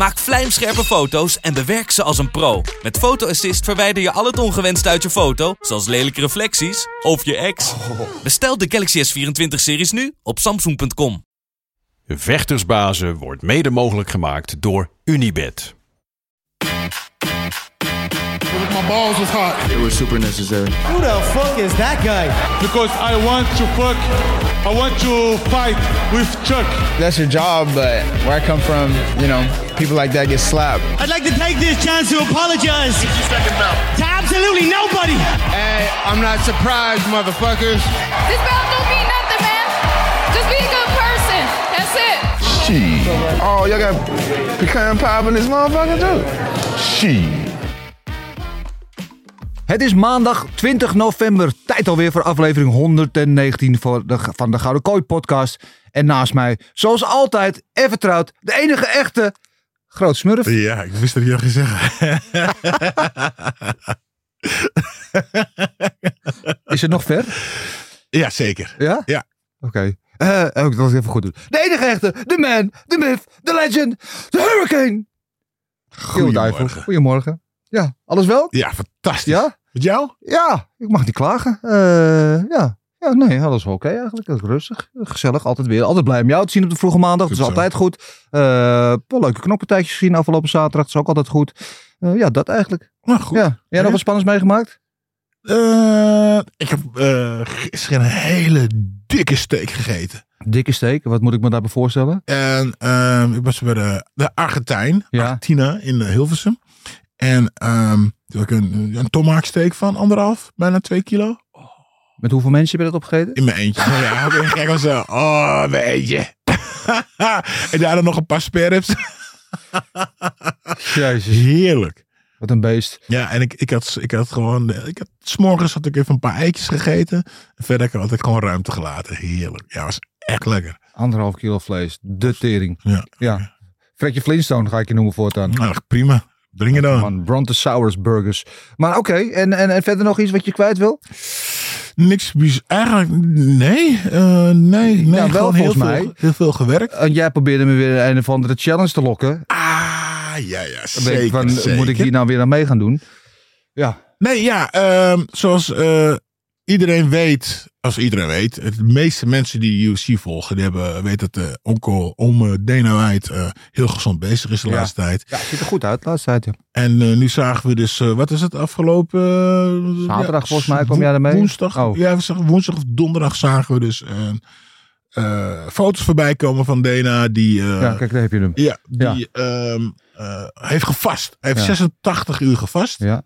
Maak vlijmscherpe foto's en bewerk ze als een pro. Met Photo Assist verwijder je al het ongewenst uit je foto, zoals lelijke reflecties of je ex. Bestel de Galaxy S24-series nu op samsung.com. Vechtersbazen wordt mede mogelijk gemaakt door Unibed. My balls was hot It was super necessary. Who the fuck is that guy? because I want to fuck. I want to fight with Chuck. That's your job, but where I come from, you know, people like that get slapped. I'd like to take this chance to apologize to absolutely nobody. Hey, I'm not surprised, motherfuckers. This belt don't mean nothing, man. Just be a good person. That's it. Shit. Oh, y'all got pecan pie in this motherfucker too? Shit. Het is maandag 20 november. Tijd alweer voor aflevering 119 voor de, van de Gouden Kooi podcast. En naast mij, zoals altijd, even vertrouwd, de enige echte Groot Smurf. Ja, ik wist dat je dat ging zeggen. Is het nog ver? ja, zeker. Ja? Ja. Oké. Eh, oh, ik wil het even goed doen. De enige echte, de man, de myth, de legend, de hurricane. Goedemorgen. Goedemorgen. Ja, alles wel? Ja, fantastisch. Ja? Met jou? Ja, ik mag niet klagen. Eh, ja. Ja, nee, alles wel oké eigenlijk. Rustig, gezellig, altijd weer. Altijd blij om jou te zien op de vroege maandag. Goed dat is zo. altijd goed. Eh wel leuke knoppartijtjes gezien afgelopen zaterdag. Dat is ook altijd goed. Eh, ja, dat eigenlijk. Nou, goed. Ja. Jij nog wat spannends meegemaakt? Eh, ik heb gisteren een hele dikke steak gegeten. Dikke steek, wat moet ik me daarbij voorstellen? En ehm, ik was bij de, de Argentijn, Ja. Argentina in Hilversum. En ehm toen heb ik een, een van anderhalf, bijna twee kilo. Met hoeveel mensen heb je dat opgegeten? In mijn eentje. ja, gek of zo. Oh, mijn eentje. en daarna nog een paar sperrips. Jezus. Heerlijk. Wat een beest. Ja, en ik, ik, had, ik had gewoon. Ik had, s'morgens had ik even een paar eitjes gegeten. En verder had ik gewoon ruimte gelaten. Heerlijk. Ja, was echt lekker. Anderhalf kilo vlees. De tering. Ja. Ja. Fredje Flintstone ga ik je noemen voortaan. Nou, prima. Breng je dan. Man, Brontosaurus burgers. Maar oké, en, en, en verder nog iets wat je kwijt wil? Niks Eigenlijk, nee. eh, nee, nee. wel, heel volgens veel, mij. heel veel gewerkt. En jij probeerde me weer een of andere challenge te lokken. Ah, ja, ja, zeker. van, zeker. moet ik hier nou weer aan mee gaan doen? Ja, Nee, ja, ehm, zoals eh, iedereen weet, als iedereen weet, het- de meeste mensen die UFC volgen, die hebben, weten dat de onkel, om Dana White eh, heel gezond bezig is de Ja. laatste tijd. ja ziet er goed uit, laatste tijd. Ja. En eh, nu zagen we dus, eh, wat is het afgelopen? eh, Zaterdag ja, volgens mij kwam wo- jij ermee. Woensdag, Oh. ja, we zagen woensdag of donderdag zagen we dus eh, eh, foto's voorbij komen van Dana die, eh, ja, kijk, daar heb je hem. ja, die ehm, eh, heeft gevast. Hij heeft Ja. 86 uur gevast. Ja.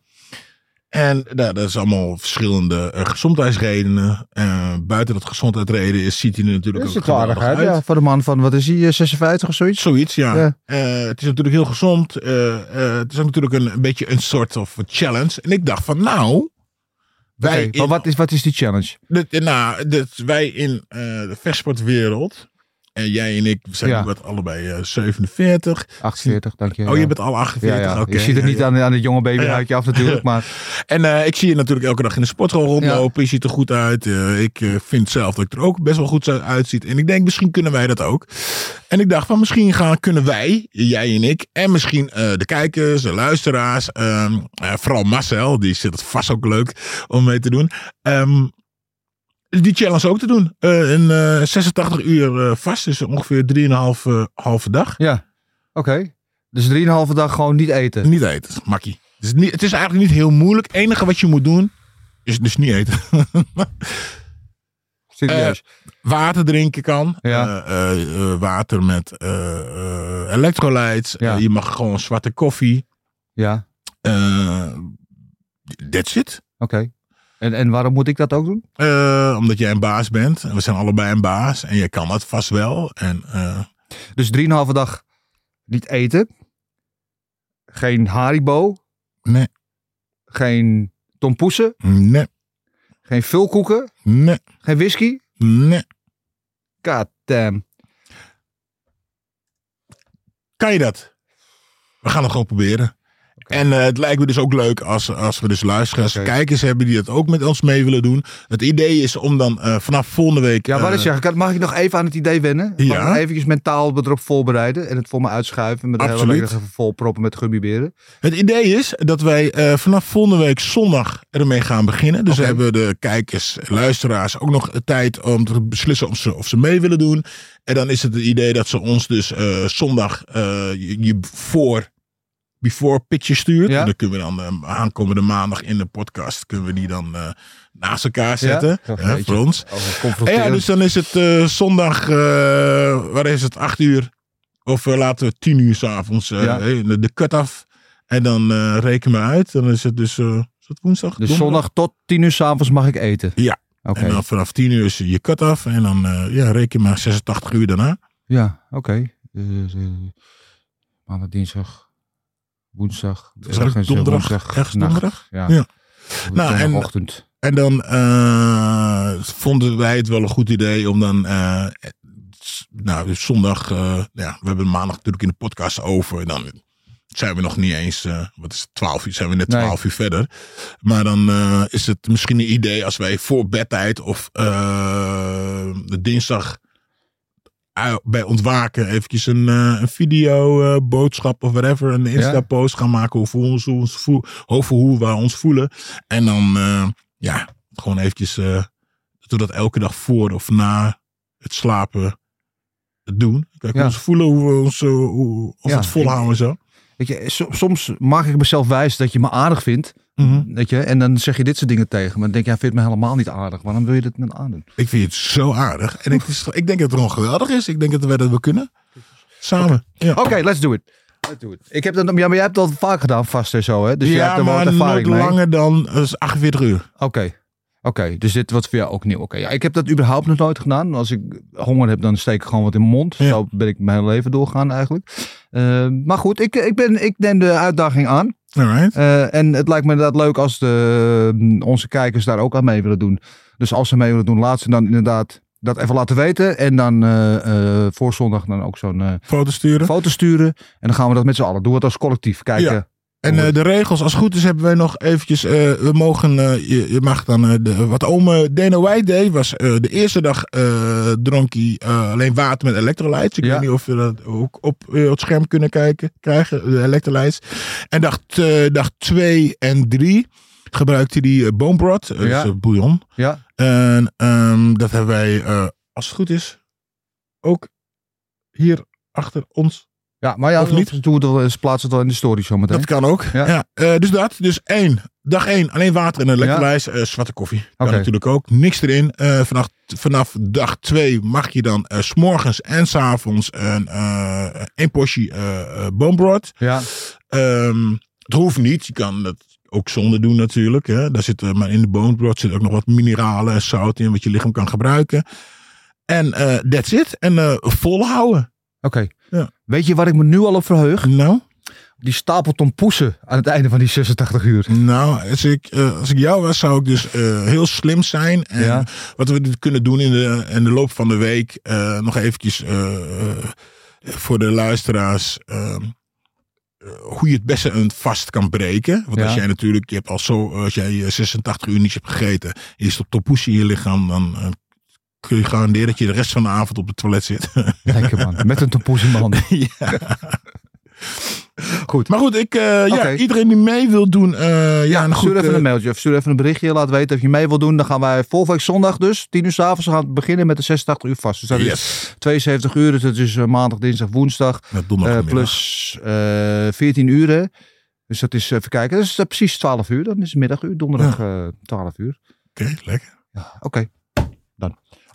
En nou, dat is allemaal verschillende eh, gezondheidsredenen. Eh, buiten dat gezondheidsreden is, ziet hij er natuurlijk Dat ook ziet er aardig uit, ja. Voor de man van, wat is hij, eh, 56 of zoiets? Zoiets, ja. Ja. Eh, het is natuurlijk heel gezond. Eh, eh, het is ook natuurlijk een, een beetje een soort of challenge. En ik dacht van, nou... Wij, maar in, wat is, wat is die challenge? dit- nou, dit- wij in eh, de vechtsportwereld... En jij en ik zijn Ja. wat allebei eh, 47. 48, dank je. Oh, ja. je bent al 48? ja. Oké, je ziet er ja, niet aan, aan het jonge babyhuidje af natuurlijk, maar En eh, ik zie je natuurlijk elke dag in de sportschool rondlopen. Je ziet er goed uit. Eh, ik eh, vind zelf dat ik er ook best wel goed uitziet. En ik denk, misschien kunnen wij dat ook. En ik dacht van, misschien gaan, kunnen wij, jij en ik, en misschien de kijkers, de luisteraars, ehm, eh, vooral Marcel, die zit het vast ook leuk om mee te doen. ehm, die challenge ook te doen. Eh eh, 86 uur eh, vast, dus ongeveer 3,5 eh, halve dag. ja. Oké. Dus 3,5 dag gewoon niet eten. Niet eten, makkie. Het is, niet, het is eigenlijk niet heel moeilijk. Het enige wat je moet doen, is dus niet eten. Serieus. water drinken kan. Ja. Eh, eh, eh, water met eh eh, electrolytes. Ja. Eh, je mag gewoon zwarte koffie. ja, Eh that's it. oké. En, en waarom moet ik dat ook doen? Eh, omdat jij een baas bent. We zijn allebei een baas. En je kan dat vast wel. En, uh... Dus drieënhalve dag niet eten. Geen haribo. Nee. Geen tompoesen. Nee. Geen vulkoeken. Nee. Geen whisky. Nee. God. Kan je dat? We gaan het gewoon proberen. En eh, het lijkt me dus ook leuk als, als we dus luisteraars, kijkers hebben die het ook met ons mee willen doen. Het idee is om dan eh, vanaf volgende week... Ja, wat eh, is zeggen? Kan- Mag ik nog even aan het idee wennen? Mag Ja. ik eventjes mentaal erop voorbereiden en het voor me uitschuiven met de hele Absoluut. week nog even vol proppen met gummiberen? Het idee is dat wij vanaf volgende week zondag ermee gaan beginnen. Dus hebben de kijkers, luisteraars ook nog tijd om te beslissen of ze, of ze mee willen doen. En dan is het het idee dat ze ons dus zondag je, je voor before picture stuurt. Ja. En dan kunnen we dan eh, aankomende maandag in de podcast kunnen we die dan eh, naast elkaar zetten. Ja? hè, Jeetje. voor ons. En ja, dus dan is het eh, zondag, eh waar is het, 8 uur. Of laten we 10 uur s'avonds uh, Ja. de, de cut-off. En dan reken me uit. Dan is het dus, is het woensdag? Dus Donderdag? zondag tot tien uur s'avonds mag ik eten? Ja. Oké. En dan vanaf 10 uur is je cut-off. En dan ja, reken maar 86 uur daarna. Ja, oké. Maandag, dinsdag, woensdag, ergens, eh, donderdag? woensdag, Ergens donderdag? Ja. Ja. Nou, en- Zondagochtend. En dan eh, vonden wij het wel een goed idee om dan. eh, nou, dus zondag. ja, we hebben maandag natuurlijk in de podcast over. En dan zijn we nog niet eens. wat is het? 12 uur? Zijn we net Nee. 12 uur verder. Maar dan is het misschien een idee als wij voor bedtijd of de dinsdag. Bij ontwaken eventjes een, eh, een video, eh, boodschap of whatever. Een Insta-post gaan maken over hoe, ons, hoe ons voel, over hoe we ons voelen. En dan, eh, ja, gewoon eventjes, eh dat elke dag voor of na het slapen doen. Kijk, Ja. ons voelen hoe we ons, hoe, Ja, het volhouden en zo. Weet je, so- soms maak ik mezelf wijs dat je me aardig vindt. Mhm. Weet je, en dan zeg je dit soort dingen tegen me. Dan denk je, ja, vindt me helemaal niet aardig. Waarom wil je dit met me aandoen? Ik vind het zo aardig. En ik, ik denk dat het gewoon geweldig is. Ik denk dat we dat wel kunnen. Samen. Ja. Oké, let's do it. Let's do it. Ik heb dat, ja, maar jij hebt dat vaak gedaan, vast en zo, hè? Dus ja, hebt er maar wat ervaring mee. langer dan eh, 48 uur. Oké. Oké, dus dit wordt voor jou ook nieuw. Oké, ja, ik heb dat überhaupt nog nooit gedaan. Als ik honger heb, dan steek ik gewoon wat in mijn mond. Ja. Zo ben ik mijn hele leven doorgaan eigenlijk. Eh, maar goed, ik, ik, ben, ik neem de uitdaging aan. Alright. Eh, en het lijkt me inderdaad leuk als de, onze kijkers daar ook aan mee willen doen. Dus als ze mee willen doen, laat ze dan inderdaad dat even laten weten. En dan eh, eh, voor zondag dan ook zo'n Foto sturen. foto sturen. En dan gaan we dat met z'n allen doen. Het als collectief. Kijken. Ja. En eh, de regels, als het goed is, hebben wij nog eventjes. eh, we mogen, eh, je, je mag dan. de, wat ome Dana White deed, was de eerste dag dronk hij alleen water met electrolytes. Ik Ja. weet niet of we dat ook op het scherm kunnen kijken, krijgen, de electrolytes. En dag, dag twee en drie gebruikte hij Ja. dus, eh, bouillon. Ja. En ehm, dat hebben wij, als het goed is, ook hier achter ons Ja, maar ja, Of niet? Doe het wel, eens, plaats het wel in de story zometeen. Dat kan ook. Ja. Ja. eh, dus dat. Dus één. Dag één. Alleen water en een elektrolijs. eh, zwarte koffie. Kan natuurlijk ook. Niks erin. Eh, vanaf, vanaf dag twee mag je dan 's s'morgens en 's avonds een, een portie broth. Ja. Ehm, het hoeft niet. Je kan dat ook zonder doen natuurlijk. Hè. Daar zit, maar in de bone broth zit ook nog wat mineralen en zout in. Wat je lichaam kan gebruiken. En that's it. En volhouden. Oké. Ja. Weet je waar ik me nu al op verheug? Nou. Die stapel tompoesen aan het einde van die 86 uur. Nou, als ik, eh, als ik jou was, zou ik dus eh, heel slim zijn. En Ja. wat we kunnen doen in de, in de loop van de week. eh, nog eventjes voor de luisteraars. eh, eh, hoe je het beste een vast kan breken. Want Ja. als jij natuurlijk, je hebt al zo, als jij eh, 86 uur niet hebt gegeten. En je stopt topoesie in je lichaam. Dan kun je garanderen dat je de rest van de avond op het toilet zit. Lekker man. Met een tompoes in mijn handen. ja. Goed. Maar goed, ik, eh, Oké. ja, iedereen die mee wil doen. eh, ja, nou stuur goed, even eh, een mailtje of stuur even een berichtje. Laat weten of je mee wil doen. Dan gaan wij volgende week zondag dus, 10 uur s'avonds, gaan we beginnen met de 86 uur vast. Dus dat is Yes. 72 uur. Dus dat is maandag, dinsdag, woensdag. Plus eh 14 uren. Dus dat is, even kijken, dat is precies 12 uur. Dan is het middaguur, donderdag eh 12 uur. Oké, lekker. Oké, dan.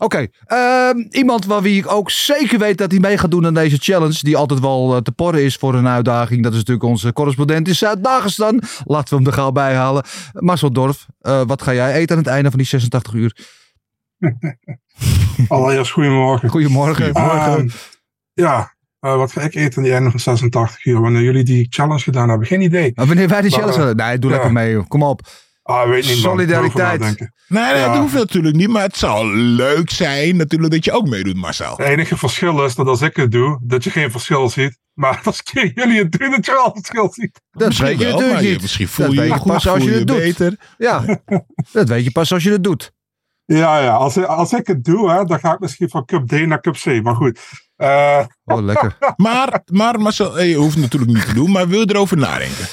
Oké, ehm, iemand waar wie ik ook zeker weet dat hij mee gaat doen aan deze challenge, die altijd wel eh, te porren is voor een uitdaging, dat is natuurlijk onze correspondent in Zuid-Dagestan. Laten we hem er gauw bij halen. Marcel Dorf, eh, wat ga jij eten aan het einde van die 86 uur? Allereerst goedemorgen. Goedemorgen. Ehm, ja, eh, wat ga ik eten aan die einde van 86 uur? Wanneer jullie die challenge gedaan hebben, geen idee. Maar wanneer wij die challenge hadden? Nee, doe lekker mee. joh. Kom op. Ah, weet niet. Solidariteit. Nee, nee Ja. dat hoeft natuurlijk niet. Maar het zou leuk zijn natuurlijk dat je ook meedoet, Marcel. Het enige verschil is dat als ik het doe, dat je geen verschil ziet. Maar als jullie het doen, dat je al het verschil ziet. Dat Misschien weet je wel, natuurlijk maar je- niet. misschien voel Dat je weet je goed, pas als je het doet. beter. Ja, dat weet je pas als je het doet. Ja, ja. Als, als ik het doe, hè, dan ga ik misschien van Cup D naar Cup C. Maar goed. Eh, Oh, lekker. Maar, maar Marcel, hey, je hoeft het natuurlijk niet te doen, maar wil je erover nadenken?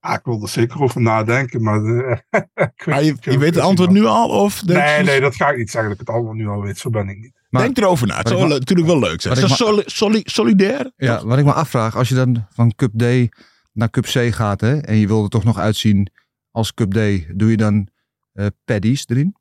Ja, ik wil er zeker over nadenken, maar... eh, ik weet Ah, je, weet het antwoord nu al? Of Nee, je- nee, dat ga ik niet zeggen dat ik het allemaal nu al weet. Zo ben ik niet. Maar- Denk erover na. Het zou natuurlijk wel leuk zijn. Zo ik soli- soli- solidair? Ja, wat ik me afvraag, als je dan van Cup D naar Cup C gaat hè, en je wil er toch nog uitzien als Cup D, doe je dan eh paddies erin?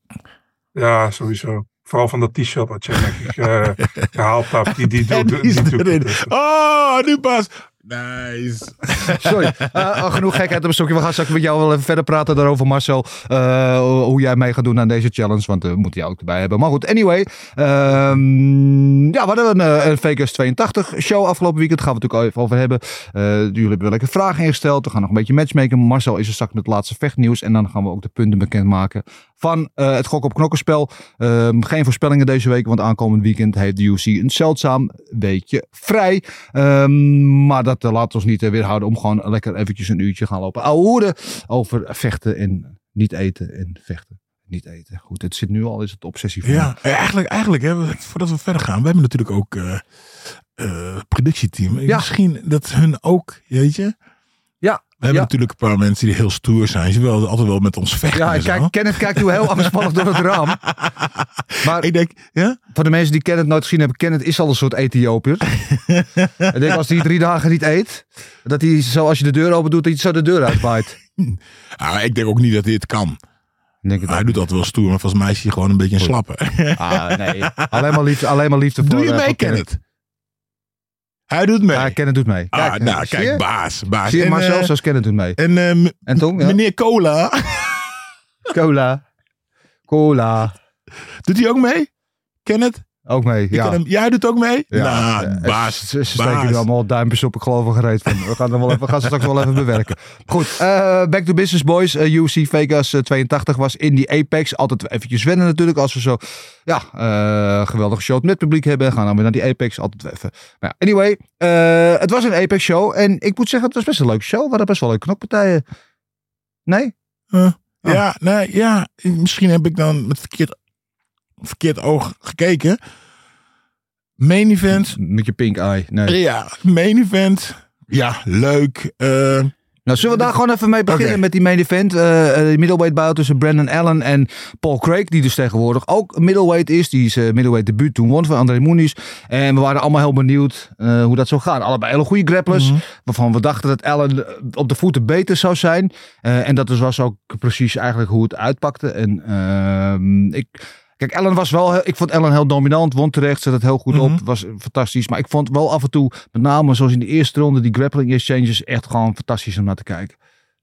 Ja, sowieso. Vooral van dat t-shirt wat je denk ik eh, gehaald hebt. Die, die, doet- is doet het. Oh, nu pas. Nice. Sorry, Eh, oh, genoeg gekheid op een stokje. We gaan straks met jou wel even verder praten daarover, Marcel. eh, hoe jij mee gaat doen aan deze challenge, want eh, we moeten jou ook erbij hebben. Maar goed, anyway. ehm, ja, we hadden een, eh, een Vegas 82 show afgelopen weekend. Gaan we natuurlijk even over hebben. Eh, jullie hebben wel lekker vragen ingesteld. We gaan nog een beetje matchmaken. Marcel is er straks met het laatste vechtnieuws. En dan gaan we ook de punten bekendmaken van eh, het gok op knokkenspel. Ehm, geen voorspellingen deze week, want aankomend weekend heeft de UC een zeldzaam weekje vrij. Ehm, maar dat eh, laat ons niet eh, weerhouden om gewoon lekker eventjes een uurtje gaan lopen ouwehoeren over vechten en niet eten en vechten. Niet eten. Goed, het zit nu al, is het obsessie van Ja, eigenlijk, eigenlijk hè, voordat we verder gaan. We hebben natuurlijk ook eh, productieteam. Ja. Misschien dat hun ook, weet je. We hebben ja. natuurlijk een paar mensen die heel stoer zijn. Ze willen altijd wel met ons vechten. Ja, zo. kijk, Kenneth kijkt nu heel aangespannen door het raam. Maar Ik denk, ja? voor de mensen die Kenneth nooit gezien hebben, Kenneth is al een soort Ethiopiër. ik denk als hij drie dagen niet eet, dat hij zo als je de deur open doet, dat hij zo de deur uitwaait. Ah, ik denk ook niet dat hij het kan. Denk het Hij doet altijd wel stoer, maar volgens mij is hij gewoon een beetje een slappe. Ah, nee. Alleen maar liefde, alleen maar liefde voor Doe je eh, mee, Kenneth? Hij doet mee. Ja, Kenneth doet mee. ah, Kijk, nou, eh, je? kijk, baas. baas. Zie je En, Marcel, eh, zoals Kenneth doet mee. en eh, m- En Tom? Ja? meneer Cola, Cola. Cola. doet hij ook mee? Kenneth? Ook mee, ja. hem, jij doet ook mee? Ja, nou, eh, baas. Ze, ze steken er allemaal duimpjes op, ik geloof er gereed van. We gaan, er wel even, we gaan ze straks wel even bewerken. Goed, eh, back to business boys. Eh, UC Vegas eh, 82 was in die Apex. Altijd eventjes wennen natuurlijk als we zo ja, eh geweldige show met publiek hebben. Gaan dan weer naar die Apex. Altijd even. Nou, ja, anyway, eh, het was een Apex show. En ik moet zeggen, het was best een leuke show. We hadden best wel leuke knokpartijen. Nee? Huh? Ja, nee, ja, misschien heb ik dan met verkeerd, verkeerd oog gekeken. Main event. Met je pink eye. Nee. Ja, main event. Ja, leuk. Eh, Nou, zullen we daar gewoon even mee beginnen met die main event? eh, de middleweight bout tussen Brandon Allen en Paul Craig. Die dus tegenwoordig ook middleweight is. Die is eh, middleweight debuut toen won van André Muniz. En we waren allemaal heel benieuwd hoe dat zou gaan. Allebei hele goede grapplers. Mhm. Waarvan we dachten dat Allen op de voeten beter zou zijn. En dat dus was ook precies eigenlijk hoe het uitpakte. En ehm, ik... Kijk, Allen was wel, heel- ik vond Allen heel dominant, won terecht, zet het heel goed op, Mhm. was fantastisch. Maar ik vond wel af en toe, met name zoals in de eerste ronde, die grappling exchanges echt gewoon fantastisch om naar te kijken.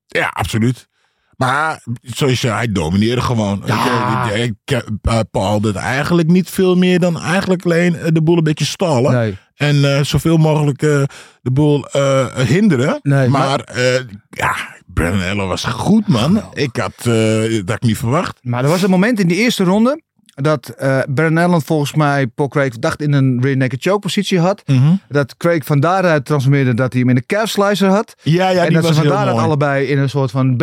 ja, absoluut. Maar zoals je zei, hij domineerde gewoon. Ja. Ik, ik, ik, eh, Paul deed eigenlijk niet veel meer dan eigenlijk alleen eh, de boel een beetje stallen. Nee. En eh, zoveel mogelijk eh, de boel eh, hinderen. Nee, maar eh, ja, Brandon Allen was goed, man. Ik had eh, dat ik niet verwacht. Maar er was een moment in die eerste ronde dat Brandon Allen volgens mij Paul Craig dacht in een rear naked choke positie had. Dat Craig van daaruit transformeerde dat hij hem in een calf slicer had. Ja, ja, en die dat ze van daaruit allebei in een soort van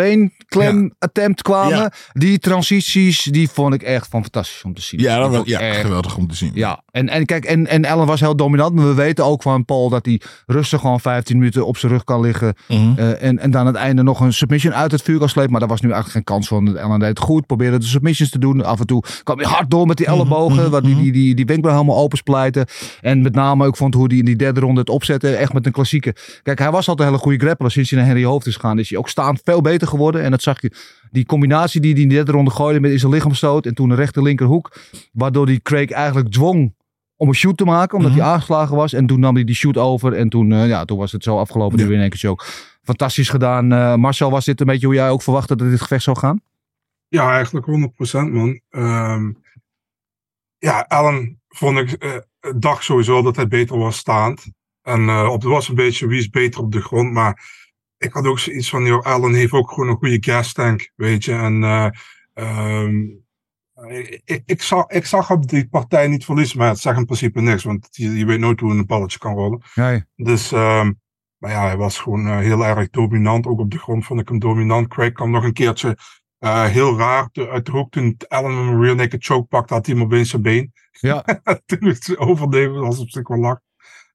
beenklem attempt kwamen. Ja. Die transities, die vond ik echt van fantastisch om te zien. Ja, dat was ja, echt- geweldig om te zien. Ja, en, en kijk, en, en Allen was heel dominant. Maar we weten ook van Paul dat hij rustig gewoon 15 minuten op zijn rug kan liggen. Mhm. Eh, en, en dan aan het einde nog een submission uit het vuur kan slepen. Maar daar was nu eigenlijk geen kans van. Allen deed het goed. Probeerde de submissions te doen. Af en toe kwam hij hard door met die ellebogen. Wat die, die, die, die wenkbrauw helemaal openspleiten. En met name ook vond hoe hij in die derde ronde het opzette. Echt met een klassieke. Kijk, hij was altijd een hele goede grappler. Sinds hij naar Henry Hoofd is gegaan. Is hij ook staand veel beter geworden. En dat zag je. Die combinatie die hij in de derde ronde gooide met in zijn lichaamstoot. En toen een rechter linkerhoek. Waardoor die Craig eigenlijk dwong om een shoot te maken. Omdat hij aangeslagen was. En toen nam hij die shoot over. En toen, eh, ja, toen was het zo afgelopen. Die Ja. weer in één keer show. Fantastisch gedaan. Eh, Marcel, was dit een beetje hoe jij ook verwachtte dat dit gevecht zou gaan? Ja, eigenlijk 100% man. Ehm, ja, Allen vond ik eh, dacht sowieso dat hij beter was staand. En op, het was een beetje wie is beter op de grond. Maar ik had ook zoiets van, joh, Allen heeft ook gewoon een goede gas tank, weet je. En ehm, Ik, ik, zag, ik zag hem die partij niet verliezen, maar het zegt in principe niks, want je, je weet nooit hoe een balletje kan rollen. Nee. Dus, ehm, maar ja, hij was gewoon eh, heel erg dominant. Ook op de grond vond ik hem dominant. Craig kwam nog een keertje eh, heel raar uit de hoek. Toen Allen hem een real naked choke pakte, had hij hem opeens zijn been. Ja. toen het overleven was op zich wel lach.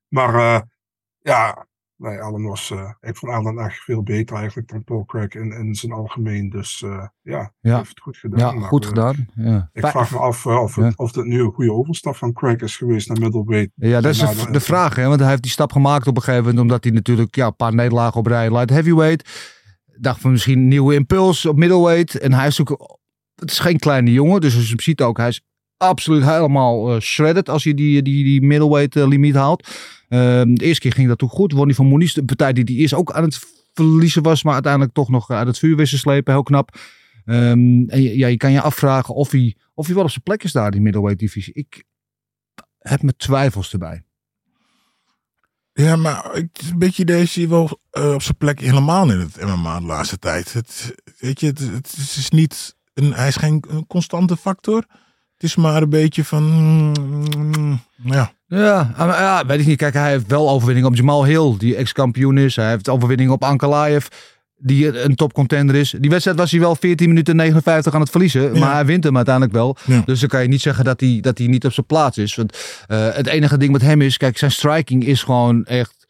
Maar eh, ja, nee, Allen was, eh, ik vond Allen echt veel beter eigenlijk dan Paul Craig in, in zijn algemeen. Dus eh, ja, Ja. heeft het goed gedaan. Ja, Maar, goed gedaan. Ja. Ik vraag me af eh, of, het, of het nu een goede overstap van Craig is geweest naar middleweight. Ja, dat is de, de vraag, hè? want hij heeft die stap gemaakt op een gegeven moment, omdat hij natuurlijk ja, een paar nederlagen op rij light heavyweight. Dacht van misschien een nieuwe impuls op middleweight. En hij is ook, het is geen kleine jongen, dus als je hem ziet ook, hij is absoluut helemaal shredded als je die, die, die middleweight limiet haalt. Ehm, de eerste keer ging dat ook goed, won hij van Moniz, de partij die die eerst ook aan het verliezen was, maar uiteindelijk toch nog uit het vuur wist te slepen, heel knap. Ehm, en ja, je kan je afvragen of hij, of hij wel op zijn plek is daar, die middleweight divisie. Ik heb mijn twijfels erbij. Ja, maar is een beetje deze wel eh, op zijn plek helemaal in het MMA de laatste tijd. Het, weet je, het, is niet een, hij is geen een constante factor. Het is maar een beetje van, mm, ja. Ja, maar ja, weet ik niet. Kijk, hij heeft wel overwinning op Jamal Hill, die ex-kampioen is. Hij heeft overwinning op Ankalaev, die een topcontender is. Die wedstrijd was hij wel 14 minuten 59 aan het verliezen. Maar hij wint hem uiteindelijk wel. Ja. Dus dan kan je niet zeggen dat hij, dat hij niet op zijn plaats is. Want eh, het enige ding met hem is, kijk, zijn striking is gewoon echt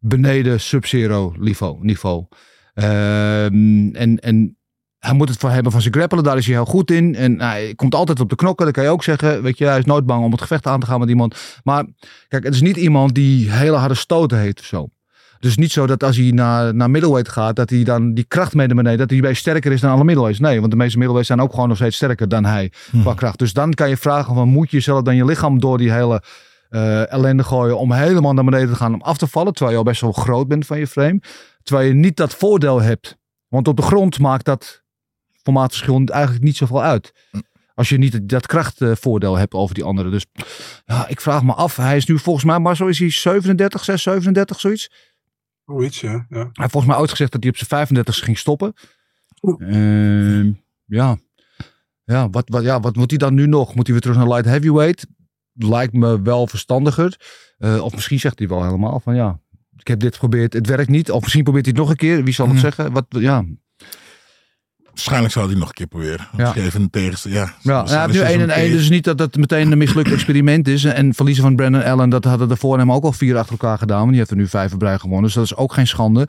beneden sub-zero niveau. niveau. Ehm, en, en hij moet het voor hebben van zijn grappelen. Daar is hij heel goed in. En hij komt altijd op de knokken. Dat kan je ook zeggen. Weet je, hij is nooit bang om het gevecht aan te gaan met iemand. Maar kijk, het is niet iemand die hele harde stoten heeft of zo. Dus niet zo dat als hij naar, naar middleweight gaat, dat hij dan die kracht mee naar beneden, dat hij bij sterker is dan alle middleweights. Nee, want de meeste middleweights zijn ook gewoon nog steeds sterker dan hij qua kracht. Dus dan kan je vragen van, moet je jezelf dan je lichaam door die hele eh, ellende gooien om helemaal naar beneden te gaan om af te vallen, terwijl je al best wel groot bent van je frame. Terwijl je niet dat voordeel hebt. Want op de grond maakt dat formaatverschil eigenlijk niet zoveel uit. Als je niet dat krachtvoordeel hebt over die anderen. Dus ja, ik vraag me af. Hij is nu volgens mij, maar zo is hij 37, 6, 37, zoiets. Zoiets, ja. ja. Hij heeft volgens mij ooit gezegd dat hij op zijn 35 ging stoppen. Ehm, ja. Ja, wat, wat, ja, wat moet hij dan nu nog? Moet hij weer terug naar light heavyweight? Lijkt me wel verstandiger. Eh, of misschien zegt hij wel helemaal van ja, ik heb dit geprobeerd, het werkt niet. Of misschien probeert hij het nog een keer. Wie zal het zeggen? Wat, ja, Waarschijnlijk zal hij nog een keer proberen. Ja. Even een. Ja, Ja, hij heeft nu 1 en 1, dus niet dat het meteen een mislukt experiment is. En verliezen van Brandon Allen, dat hadden er voor hem ook al vier achter elkaar gedaan. Want die heeft er nu vijf op rij gewonnen, dus dat is ook geen schande.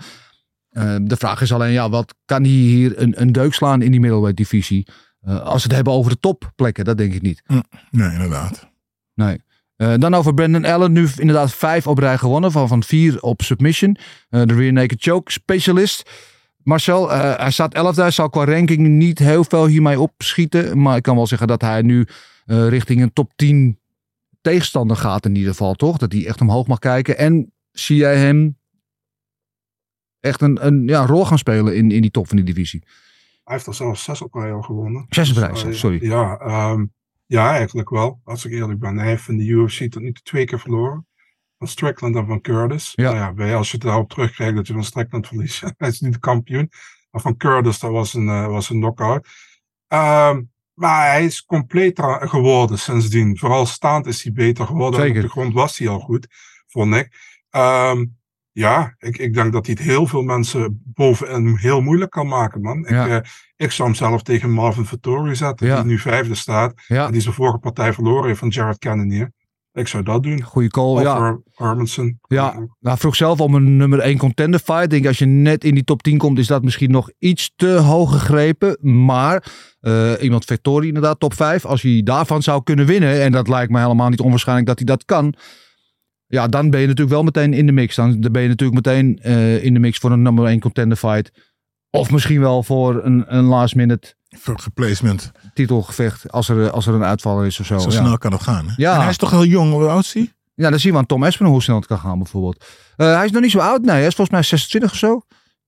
Eh, de vraag is alleen, ja, wat kan hij hier een, een deuk slaan in die middleweight divisie? Eh, als we het hebben over de topplekken, dat denk ik niet. Nee, inderdaad. Nee. Eh, dan over Brandon Allen. Nu inderdaad vijf op rij gewonnen. Van, van vier op submission. De rear naked choke specialist. Marcel, eh, hij staat 11 Hij zal qua ranking niet heel veel hiermee opschieten. Maar ik kan wel zeggen dat hij nu eh, richting een top 10 tegenstander gaat in ieder geval, toch? Dat hij echt omhoog mag kijken. En zie jij hem echt een, een ja, rol gaan spelen in, in die top van die divisie? Hij heeft er zelfs zes op rij al gewonnen. Zes op rij, Dus, eh, sorry. Ja, ehm, ja, eigenlijk wel. Als ik eerlijk ben. Hij heeft in de UFC tot nu toe twee keer verloren. Van Strickland en van Curtis. Ja. Nou ja, als je het daarop terugkrijgt dat je van Strickland verliest. hij is niet de kampioen. Maar van Curtis, dat was een, eh, was een knockout. Ehm, maar hij is completer geworden sindsdien. Vooral staand is hij beter geworden. Zeker. Op de grond was hij al goed, vond ik. Ehm, ja, ik, ik denk dat hij het heel veel mensen bovenin heel moeilijk kan maken, man. Ja. Ik, eh, ik zou hem zelf tegen Marvin Vittori zetten, Ja. die nu vijfde staat. Ja. En die zijn vorige partij verloren heeft van Jared Cannonier. Ik zou dat doen. Goeie call, Of ja. Ar- Armanson. Ja, nou, hij vroeg zelf om een nummer 1 contender fight. Ik denk als je net in die top 10 komt, is dat misschien nog iets te hoog gegrepen. Maar eh, iemand Victorie inderdaad, top 5. Als hij daarvan zou kunnen winnen, en dat lijkt me helemaal niet onwaarschijnlijk dat hij dat kan. Ja, dan ben je natuurlijk wel meteen in de mix. Dan, dan ben je natuurlijk meteen eh, in de mix voor een nummer 1 contender fight. Of misschien wel voor een, een last minute Voor geplacement. titelgevecht. Als er, als er een uitval is of zo. Zo ja. snel kan het gaan. Hè? Ja. En hij is toch heel jong. Hoe oud is hij? Ja, dan zien we aan Tom Espen hoe snel het kan gaan bijvoorbeeld. Eh, hij is nog niet zo oud. Nee, hij is volgens mij 26 of zo.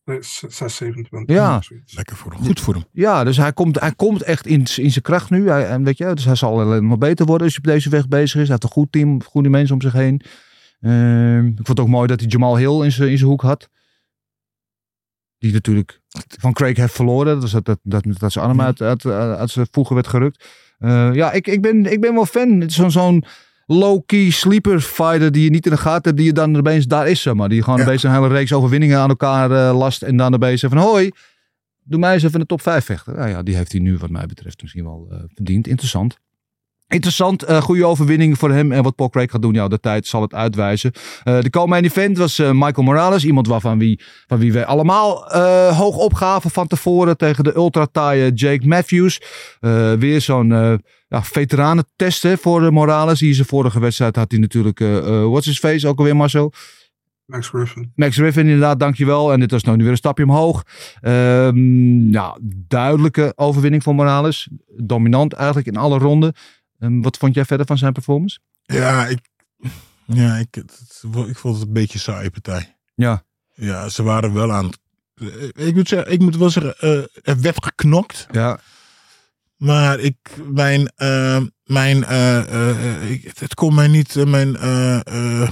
Nee, 6, 27. Ja. Lekker voor hem. Goed voor hem. Ja, dus hij komt, hij komt echt in, in zijn kracht nu. Hij, en weet je, dus hij zal alleen maar beter worden als hij op deze weg bezig is. Hij heeft een goed team, goede mensen om zich heen. Ehm, ik vond het ook mooi dat hij Jamal Hill in zijn, in zijn hoek had. Die natuurlijk van Craig heeft verloren. Dat, dat, dat, dat zijn arm uit, uit, uit zijn voegen werd gerukt. Eh, ja, ik, ik, ben, ik ben wel fan. Het is zo'n zo'n low-key sleeper fighter die je niet in de gaten hebt, die je dan opeens daar is, zeg maar. Die gewoon Ja. opeens een hele reeks overwinningen aan elkaar eh, last en dan opeens van hoi, doe mij eens even de top 5 vechten. Nou ja, die heeft hij nu wat mij betreft misschien wel eh, verdiend. Interessant. Interessant, eh, goede overwinning voor hem. En wat Paul Craig gaat doen, ja, de tijd zal het uitwijzen. Eh, de komende event was eh, Michael Morales. Iemand waarvan wie, van wie we allemaal hoog opgaven van tevoren tegen de ultra-taaie Jake Matthews. Weer zo'n ja, veteranentest hè, voor Morales. Die zijn vorige wedstrijd had hij natuurlijk, what's his face, ook alweer Marcel. Max Griffin. Max Griffin inderdaad, dankjewel. En dit was nou nu weer een stapje omhoog. Ehm, ja, duidelijke overwinning voor Morales. Dominant eigenlijk in alle ronden. Ehm, wat vond jij verder van zijn performance? Ja, ik, ja ik, het- ik vond het een beetje een saaie partij. Ja. Ja, ze waren wel aan. eh, Ik moet, zeggen, ik moet wel zeggen, eh, er werd geknokt. Ja. Maar ik, mijn, eh, mijn, ik, het, het kon mij niet, mijn, hoe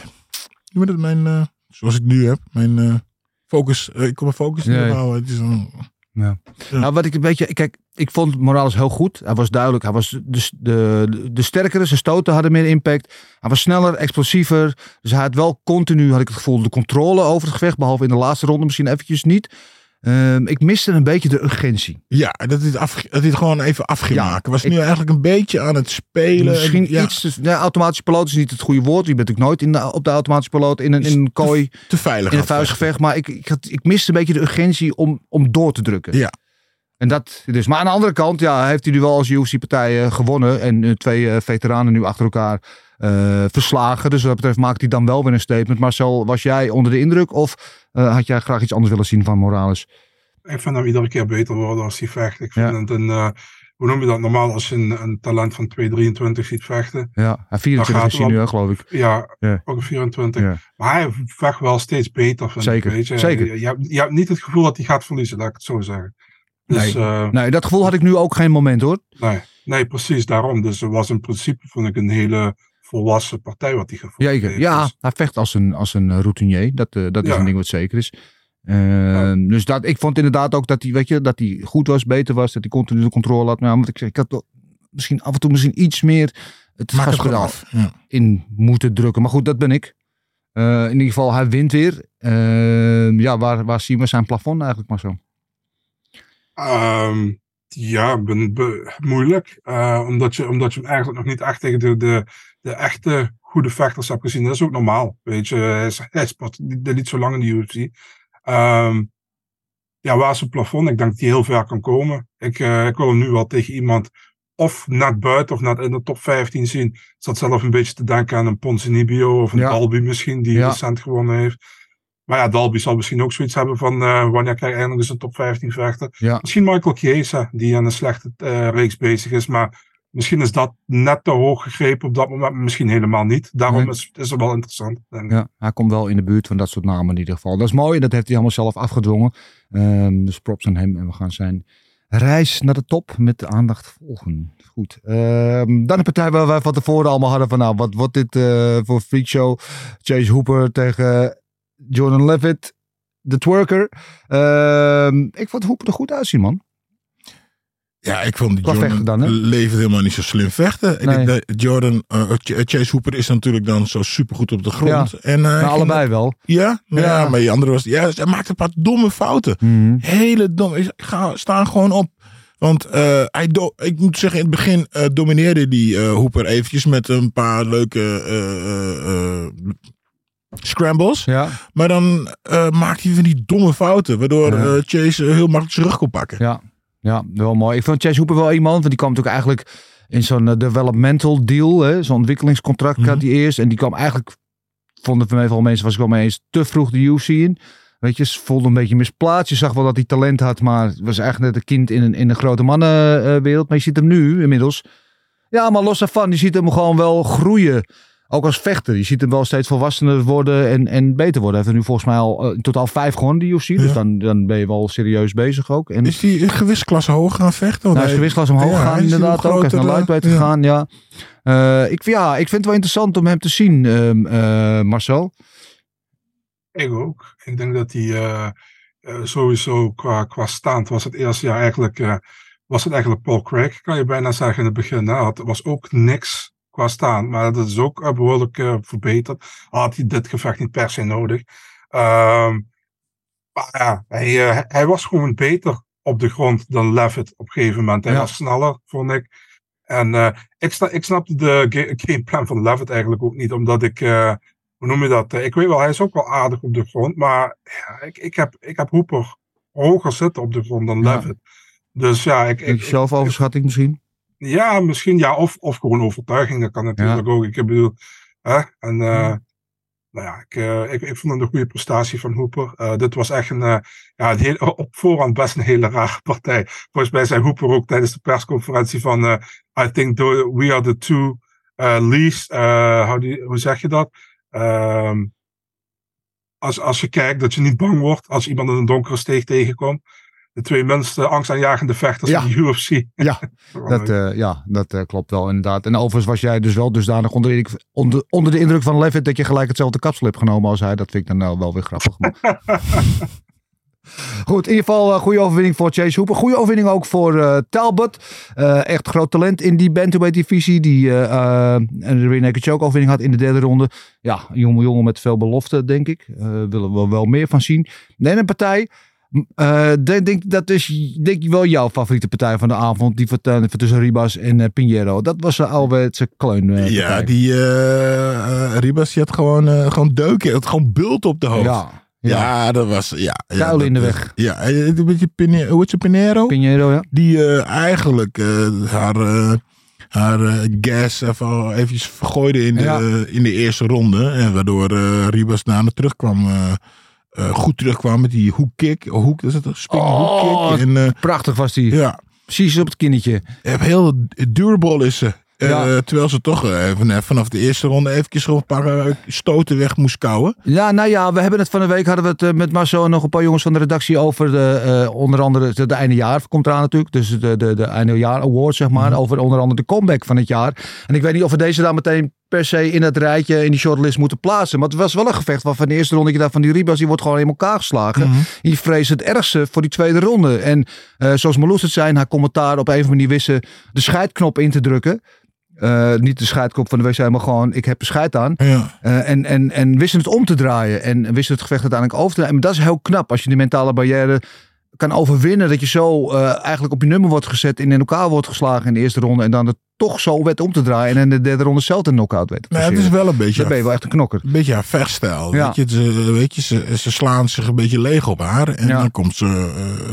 moet het, mijn, zoals ik nu heb, mijn focus, ik kon mijn focus niet ja. houden. Het is een, Ja. Ja. Nou, wat ik een beetje. Kijk, ik vond Morales heel goed. Hij was duidelijk. Hij was de, de, de sterkere. Zijn stoten hadden meer impact. Hij was sneller, explosiever. Dus hij had wel continu, had ik het gevoel, de controle over het gevecht. Behalve in de laatste ronde misschien eventjes niet. Ehm, ik miste een beetje de urgentie. ja, dat het, af, dat het gewoon even af ging Ja. Was ik- nu eigenlijk een beetje aan het spelen. Misschien ja, iets. Te, ja, automatische piloot is niet het goede woord. Je bent ook nooit in de, op de automatische piloot in een, in een kooi, te veilig. in een vuistgevecht. Maar ik, ik, had, ik miste een beetje de urgentie om, om door te drukken. Ja. En dat dus. Maar aan de andere kant, ja, heeft hij nu wel als UFC-partij gewonnen. En eh, twee eh, veteranen nu achter elkaar eh, verslagen. Dus wat dat betreft maakt hij dan wel weer een statement. Marcel, was jij onder de indruk? Of eh, had jij graag iets anders willen zien van Morales? Ik vind hem iedere keer beter worden als hij vecht. Ik vind Ja. het een, eh, hoe noem je dat normaal als je een, een talent van 2,23 ziet vechten. Ja, hij 24 gaat is hij nu, geloof ik. Ja, ook een 24. Ja. Maar hij vecht wel steeds beter. Vind Zeker, Ik, weet je. zeker. Je, je, hebt, je hebt niet het gevoel dat hij gaat verliezen, laat ik het zo zeggen. Dus, Nee. Nee, dat gevoel had ik nu ook geen moment hoor. nee, nee, precies daarom. Dus het was in principe, vond ik, een hele volwassen partij wat hij gevoerd Zeker. heeft. Ja, Dus- hij vecht als een, als een routinier. Dat, eh, dat is Ja. een ding wat zeker is. Ehm, Dus dat, ik vond inderdaad ook dat hij, weet je, dat hij goed was, beter was, dat hij continu de controle had. Maar ja, wat ik, zeg, ik had misschien af en toe misschien iets meer het Maak het gaspedaal. Ja. in moeten drukken. Maar goed, dat ben ik. Eh, in ieder geval, hij wint weer. Ehm, ja, waar, waar zien we zijn plafond eigenlijk maar zo? Ehm, ja, ben, be- moeilijk. Eh, omdat, je, omdat je hem eigenlijk nog niet echt tegen de, de, de echte goede vechters hebt gezien. Dat is ook normaal. Weet je, hij, is, hij niet, niet zo lang in de UFC. Ehm, ja, waar is het plafond? Ik denk dat hij heel ver kan komen. Ik, eh, ik wil hem nu wel tegen iemand of net buiten of net in de top 15 zien. Ik zat zelf een beetje te denken aan een Ponzinibbio of een Ja. Dalby misschien, die Ja. recent gewonnen heeft. Maar ja, Dalby zal misschien ook zoiets hebben van eh, wanneer krijg eindelijk eens een top 15 vechten. Ja. Misschien Michael Chiesa, die aan een slechte eh, reeks bezig is. Maar misschien is dat net te hoog gegrepen op dat moment. Misschien helemaal niet. Daarom Nee. is, is het wel interessant. Ja, hij komt wel in de buurt van dat soort namen in ieder geval. Dat is mooi, dat heeft hij allemaal zelf afgedwongen. Ehm, dus props aan hem. En we gaan zijn reis naar de top met de aandacht volgen. Goed. Ehm, dan een partij waar wij van tevoren allemaal hadden van... Nou, wat wordt dit eh, voor freak show? Chase Hooper tegen Jordan Levitt, de twerker. Ehm, ik vond Hooper er goed uitzien, man. Ja, ik vond Qua Jordan vechten dan, hè? levert helemaal niet zo slim vechten. Nee. Jordan, eh, Ch- Chase Hooper is natuurlijk dan zo supergoed op de grond. Ja, en, eh, Maar allebei wel. Ja, maar Ja. ja. maar die andere was, ja, hij maakte een paar domme fouten. Mhm. Hele dom. Ik Ga, staan gewoon op. Want eh, hij do- ik moet zeggen, in het begin eh, domineerde die eh Hooper eventjes met een paar leuke eh, eh, eh, scrambles. Ja, Maar dan eh, maakt hij van die domme fouten. Waardoor eh, Chase eh, heel makkelijk zijn rug kon pakken. ja, ja, wel mooi. Ik vond Chase Hooper wel iemand, want die kwam natuurlijk eigenlijk in zo'n eh, developmental deal, zo'n ontwikkelingscontract had hij eerst. En die kwam eigenlijk, vonden van mij veel mensen, was ik wel mee eens, te vroeg de UFC in. Weet je, ze voelde een beetje misplaatst. Je zag wel dat hij talent had, maar was eigenlijk net een kind in een, in een grote mannenwereld. Maar je ziet hem nu inmiddels. Ja, maar los daarvan, je ziet hem gewoon wel groeien. Ook als vechter. Je ziet hem wel steeds volwassener worden en, en beter worden. Hij heeft er nu volgens mij al eh, in totaal vijf gewonnen, de UFC. Dus Ja. dan, dan ben je wel serieus bezig ook. En, Is die een gewichtsklasse hoog gaan vechten? Nou, is hij- gewichtsklass omhoog Ja, gegaan hij is inderdaad ook. Hij is naar lightweight ja. gegaan, ja. Eh, ik, ja. Ik vind het wel interessant om hem te zien, ehm, eh, Marcel. Ik ook. Ik denk dat hij eh, eh, sowieso qua, qua staand was het eerste jaar eigenlijk, eh, was het eigenlijk Paul Craig, kan je bijna zeggen in het begin. Hè? Het was ook niks qua staan, maar dat is ook uh, behoorlijk uh, verbeterd. Had hij dit gevecht niet per se nodig. Ehm, maar ja, hij, uh, hij was gewoon beter op de grond dan Levitt op een gegeven moment. Hij Ja. was sneller, vond ik. En eh, ik, sta, ik snapte de ga- gameplan van Levitt eigenlijk ook niet, omdat ik, eh, hoe noem je dat? Eh, ik weet wel, hij is ook wel aardig op de grond, maar ja, ik, ik, heb, ik heb Hooper hoger zitten op de grond dan Ja. Levitt. Dus ja, ik, ik, Zelfoverschatting misschien? Ja, misschien ja, of, of gewoon overtuiging, dat kan natuurlijk ook. Ik bedoel, hè, en eh, nou ja, ik, eh, ik, ik vond het een goede prestatie van Hooper. Eh, dit was echt een, ja, een heel, op voorhand best een hele rare partij. Volgens mij zei Hooper ook tijdens de persconferentie van, I think we are the two least, hoe zeg je dat? Ehm, als, als je kijkt dat je niet bang wordt als iemand in een donkere steeg tegenkomt. De twee minst angstaanjagende vechters Ja. in de UFC. Ja, dat, eh, ja, dat eh, klopt wel inderdaad. En overigens was jij dus wel dusdanig onder, de- onder, onder de indruk van Levitt dat je gelijk hetzelfde kapsel hebt genomen als hij. Dat vind ik dan nou wel weer grappig. Goed, in ieder geval een goede overwinning voor Chase Hooper. Goede overwinning ook voor eh, Talbot. Echt groot talent in die bantamweight divisie. Die een rear choke overwinning had in de derde ronde. Ja, een jonge jongen met veel belofte, denk ik. Willen we wel meer van zien. Nee, een partij. Eh, denk, denk, dat is denk ik wel jouw favoriete partij van de avond. Die van, van tussen Ribas en eh, Pinheiro. Dat was een ouderwetse kleun. eh, Ja, die eh, eh, Ribas die had gewoon, eh, gewoon deuken. Had gewoon bult op de hoofd. Ja, Ja, ja. dat was... Ja, ja, Kuilen in de weg. Ja, eh, een beetje Pine- hoe Pinero? Pinheiro, ja. Die eh, eigenlijk eh, haar, eh, haar eh, gas even eventjes vergooide in de, Ja. in de eerste ronde. En waardoor eh, Ribas daarna terugkwam. eh, eh, goed terugkwam met die hoekkick. Hoek, dat is het, een springing Oh, hoekkick. En, eh, Prachtig was die. ja, Precies op het kinnetje. je hebt heel durable is ze. Eh, terwijl ze toch even, eh, vanaf de eerste ronde eventjes een paar stoten weg moest kouwen. Ja, nou ja, we hebben het van de week hadden we het met Marcel en nog een paar jongens van de redactie over de, onder andere de, de eindejaar komt eraan natuurlijk. Dus de, de, de eindejaar award zeg maar. Over onder andere de comeback van het jaar. En ik weet niet of we deze daar meteen per se in het rijtje in die shortlist moeten plaatsen. Maar het was wel een gevecht waarvan de eerste ronde je dacht van die Ribas die wordt gewoon in elkaar geslagen. Die vreest het ergste voor die tweede ronde. En eh, zoals Marloes het zei, haar commentaar op een of andere manier wisten de scheidknop in te drukken. Eh, niet de scheidknop van de wc, maar gewoon ik heb er scheid aan. Ja. Eh, en, en, en wisten het om te draaien. En wisten het gevecht uiteindelijk over te draaien. Maar dat is heel knap. Als je die mentale barrière kan overwinnen. Dat je zo eh, eigenlijk op je nummer wordt gezet. En in elkaar wordt geslagen in de eerste ronde. En dan het toch zo weet om te draaien. En in de derde ronde zelf een knockout te Maar het is wel een beetje, Dan ben je wel echt een knokker. een beetje haar vechtstijl. Ja. Weet je, ze, weet je ze, ze slaan zich een beetje leeg op haar. En Ja. dan komt ze,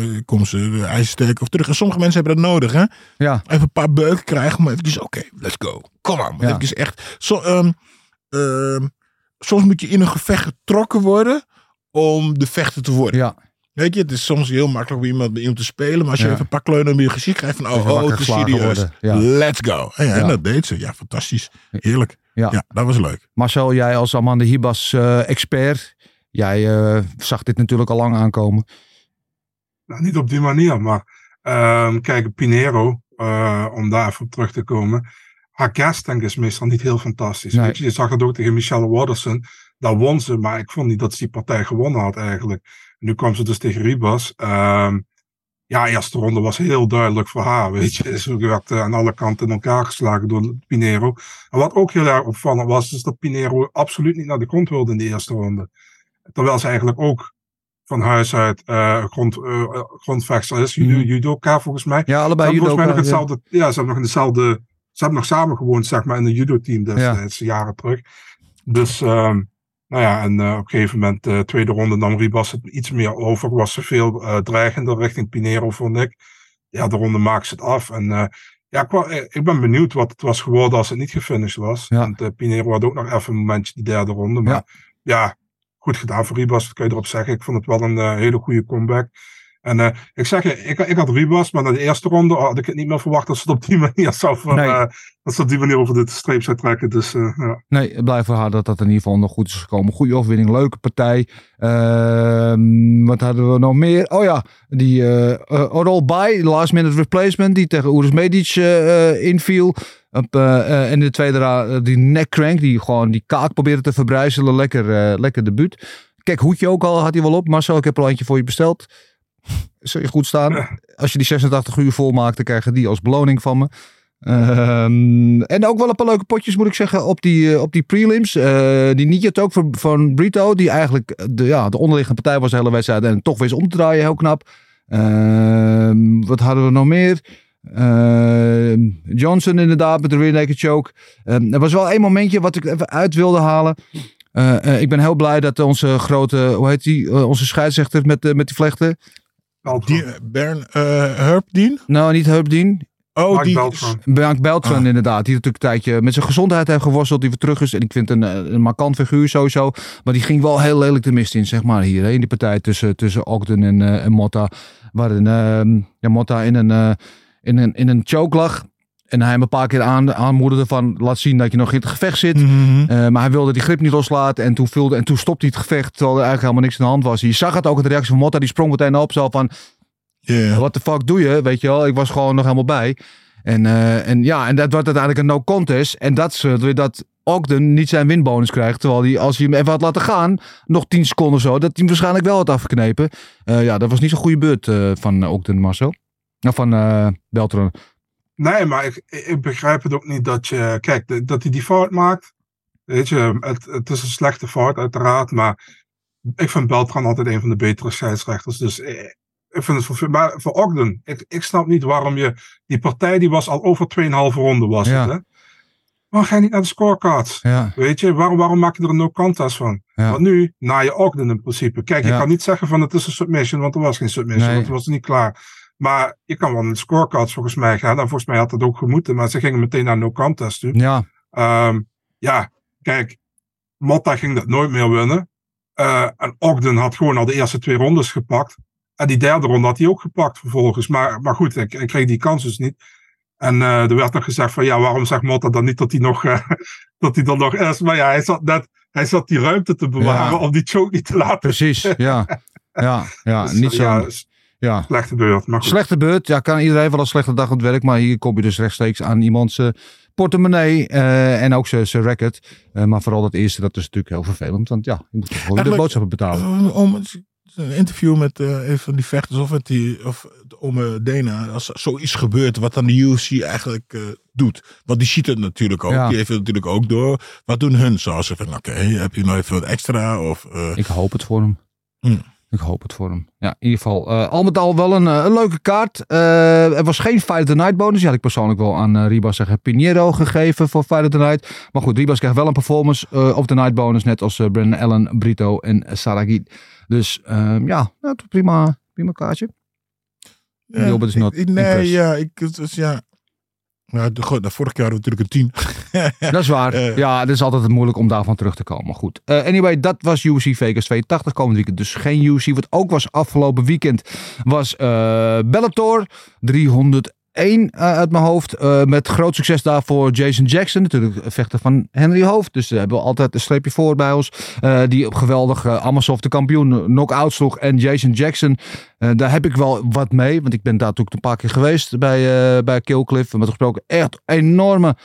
eh, komt ze ijzersterk of terug. En sommige mensen hebben dat nodig. Hè? Ja, Even een paar beuken krijgen. Maar eventjes, oké, let's go. Kom aan. Ja. Even echt. Zo, ehm, ehm, soms moet je in een gevecht getrokken worden. Om de vechter te worden. ja. Weet je, het is soms heel makkelijk om iemand, bij iemand te spelen. Maar als je Ja. even een paar kleunen gezicht krijgt. Van, oh, oh het is serieus. ja. Let's go. En, ja, en dat deed ze. Ja, fantastisch. Heerlijk. Ja. Ja, dat was leuk. Marcel, jij als Amanda Hibas eh, expert. Jij eh, zag dit natuurlijk al lang aankomen. Nou, niet op die manier, maar ehm, kijk, Pinero, eh, om daar even op terug te komen. Haar gastank is meestal niet heel fantastisch. Nee. Weet je, je zag het ook tegen Michelle Watterson. Daar won ze, maar ik vond niet dat ze die partij gewonnen had eigenlijk. Nu kwam ze dus tegen Ribas. Ehm, ja, eerste ronde was heel duidelijk voor haar. Weet je, ze werd eh, aan alle kanten in elkaar geslagen door Pinero. En wat ook heel erg opvallend was, is dat Pinero absoluut niet naar de grond wilde in de eerste ronde. Terwijl ze eigenlijk ook van huis uit eh grond, eh, grondvechter is. Judo, Mhm. judoka volgens mij. Ja, allebei hebben volgens mij nog judoka, ja. hetzelfde. Ja. ze hebben nog in dezelfde. Ze hebben nog samen gewoond, zeg maar, in een judo-team destijds, jaren terug. Dus, ehm, nou ja, en eh, op een gegeven moment, de tweede ronde, nam Ribas het iets meer over. Was ze veel eh, dreigender richting Pinero, vond ik. Ja, de ronde maakt ze het af. En eh, ja, ik, eh, ben benieuwd wat het was geworden als het niet gefinished was. Ja. Want eh, Pinero had ook nog even een momentje, die derde ronde. Maar ja, goed gedaan voor Ribas, dat kun je erop zeggen. Ik vond het wel een eh, hele goede comeback. En eh, ik zeg je, ik, ik had Ribas, maar na de eerste ronde had ik het niet meer verwacht dat ze het op die manier zou, Nee. eh, dat ze op die manier over de streep zou trekken. Dus eh, ja. Nee, het blijft voor haar dat dat in ieder geval nog goed is gekomen. Goede overwinning, leuke partij. Ehm, wat hadden we nog meer? Oh ja, die Oral Bay, last minute replacement, die tegen Oeris Medic inviel. Op, en in de tweede ra- die neckcrank, die gewoon die kaak probeerde te verbrijzelen. Lekker, lekker debuut. Kijk, hoedje ook al had hij wel op. Marcel, ik heb er al eentje voor je besteld. Zul je goed staan. Als je die 86 uur volmaakt, dan krijg je die als beloning van me. Ehm, en ook wel een paar leuke potjes, moet ik zeggen, op die, eh, op die prelims. Eh, die niet ook van, Brito, die eigenlijk de, ja, de onderliggende partij was de hele wedstrijd. En toch wist om te draaien, heel knap. Ehm, wat hadden we nog meer? Ehm, Johnson inderdaad met de rear naked choke. Er was wel één momentje wat ik even uit wilde halen. Eh, ik ben heel blij dat onze grote, hoe heet die, onze scheidsrechter met, met die vlechten. Die, Bern uh, Herbdien? Nou, niet Herbdien. Oh, Mark die... Beltran. Bianca Beltran Ah. inderdaad. Die natuurlijk een tijdje met zijn gezondheid heeft geworsteld. Die weer terug is. En ik vind een, eh, een markant figuur sowieso. Maar die ging wel heel lelijk de mist in, zeg maar. Hier hè, in die partij tussen, tussen Ogden en, eh, en Motta. Waarin ehm, ja, Motta in een, eh, in, een, in een choke lag. En hij hem een paar keer aan, aanmoedigde van laat zien dat je nog in het gevecht zit. Mhm. Eh, maar hij wilde die grip niet loslaten. En toen, vulde, en toen stopte hij het gevecht. Terwijl er eigenlijk helemaal niks aan de hand was. Je zag het ook in de reactie van Motta. Die sprong meteen op. Zo van Ja. wat de fuck doe je? Weet je wel, ik was gewoon nog helemaal bij. En, eh, en ja, en dat wordt uiteindelijk een no contest. En dat is weer dat Ogden niet zijn winbonus krijgt. Terwijl hij, als hij hem even had laten gaan, nog 10 seconden of zo, dat hij hem waarschijnlijk wel had afgeknepen. Eh, ja, dat was niet zo'n goede beurt van Ogden, Marcel. Nou, van Beltran. Nee, maar ik, ik begrijp het ook niet dat je. Kijk, dat hij die fout maakt. Weet je, het, het is een slechte fout, uiteraard. Maar ik vind Beltran altijd een van de betere scheidsrechters. Dus eh, ik vind het voor, maar voor Ogden. Ik, ik snap niet waarom je. Die partij die was al over 2,5 ronde, was Ja. het. Hè? Waarom ga je niet naar de scorecards? Ja, Weet je, waarom, waarom maak je er een no contest van? Ja. Want nu, na je Ogden in principe. Kijk, je kan niet zeggen van het is een submission, want er was geen submission, Nee. want het was niet klaar. Maar je kan wel naar de scorecards volgens mij gaan. En volgens mij had dat ook gemoeten, maar ze gingen meteen naar no contest toe. ja, Ehm, ja, kijk, Motta ging dat nooit meer winnen. Eh, en Ogden had gewoon al de eerste twee rondes gepakt. En die derde ronde had hij ook gepakt vervolgens. Maar, maar goed, ik, ik kreeg die kans dus niet. En eh, er werd nog gezegd van ja, waarom zegt Motta dan niet dat hij nog eh, dat hij dan nog is? Maar ja, hij zat net, hij zat die ruimte te bewaren Ja. om die choke niet te laten. precies. Ja, ja, ja Dus, niet zo. ja, is Ja. slechte beurt. Maar goed. Slechte beurt. Ja, kan iedereen wel een slechte dag aan het werk. Maar hier kom je dus rechtstreeks aan iemands eh, portemonnee. eh, en ook zijn record. Eh, maar vooral dat eerste, dat is natuurlijk heel vervelend. Want ja, je moet toch gewoon de boodschappen betalen. Om, om een interview met eh, een van die vechters of met die of om eh, Dana, als er zoiets gebeurt wat dan de UFC eigenlijk eh, doet. Want die ziet het natuurlijk ook. Ja. Die heeft het natuurlijk ook door. Wat doen hun? Zoals ze van, oké, heb je nog even wat extra? Of, eh, Ik hoop het voor hem. Hmm. Ik hoop het voor hem. Ja, in ieder geval. eh, al met al wel een, eh, een leuke kaart. Eh, er was geen Fight of the Night bonus. Die had ik persoonlijk wel aan Ribas zeggen Pinheiro gegeven voor Fight of the Night. Maar goed, Ribas krijgt wel een performance of the Night bonus. Net als uh, Brennan Allen, Brito en Saragi. Dus ehm, ja, nou, prima, prima kaartje. ja, is not ik- Nee, impressed. ja, ik, was, ja. Ja, de, de hadden we natuurlijk een 10. Dat is waar. Eh. ja, het is altijd moeilijk om daarvan terug te komen. Goed. Eh, anyway, dat was UFC Vegas 82 komend weekend. Dus geen UFC. Wat ook was afgelopen weekend was eh, Bellator 301 eh, uit mijn hoofd. Eh, met groot succes daarvoor Jason Jackson. Natuurlijk vechter van Henry Hoofd. Dus daar hebben we altijd een streepje voor bij ons. Eh, die op geweldig Amazov de kampioen knock-out sloeg. En Jason Jackson, eh, daar heb ik wel wat mee. Want ik ben daar natuurlijk een paar keer geweest bij, eh bij Killcliff. Met gesproken echt enorme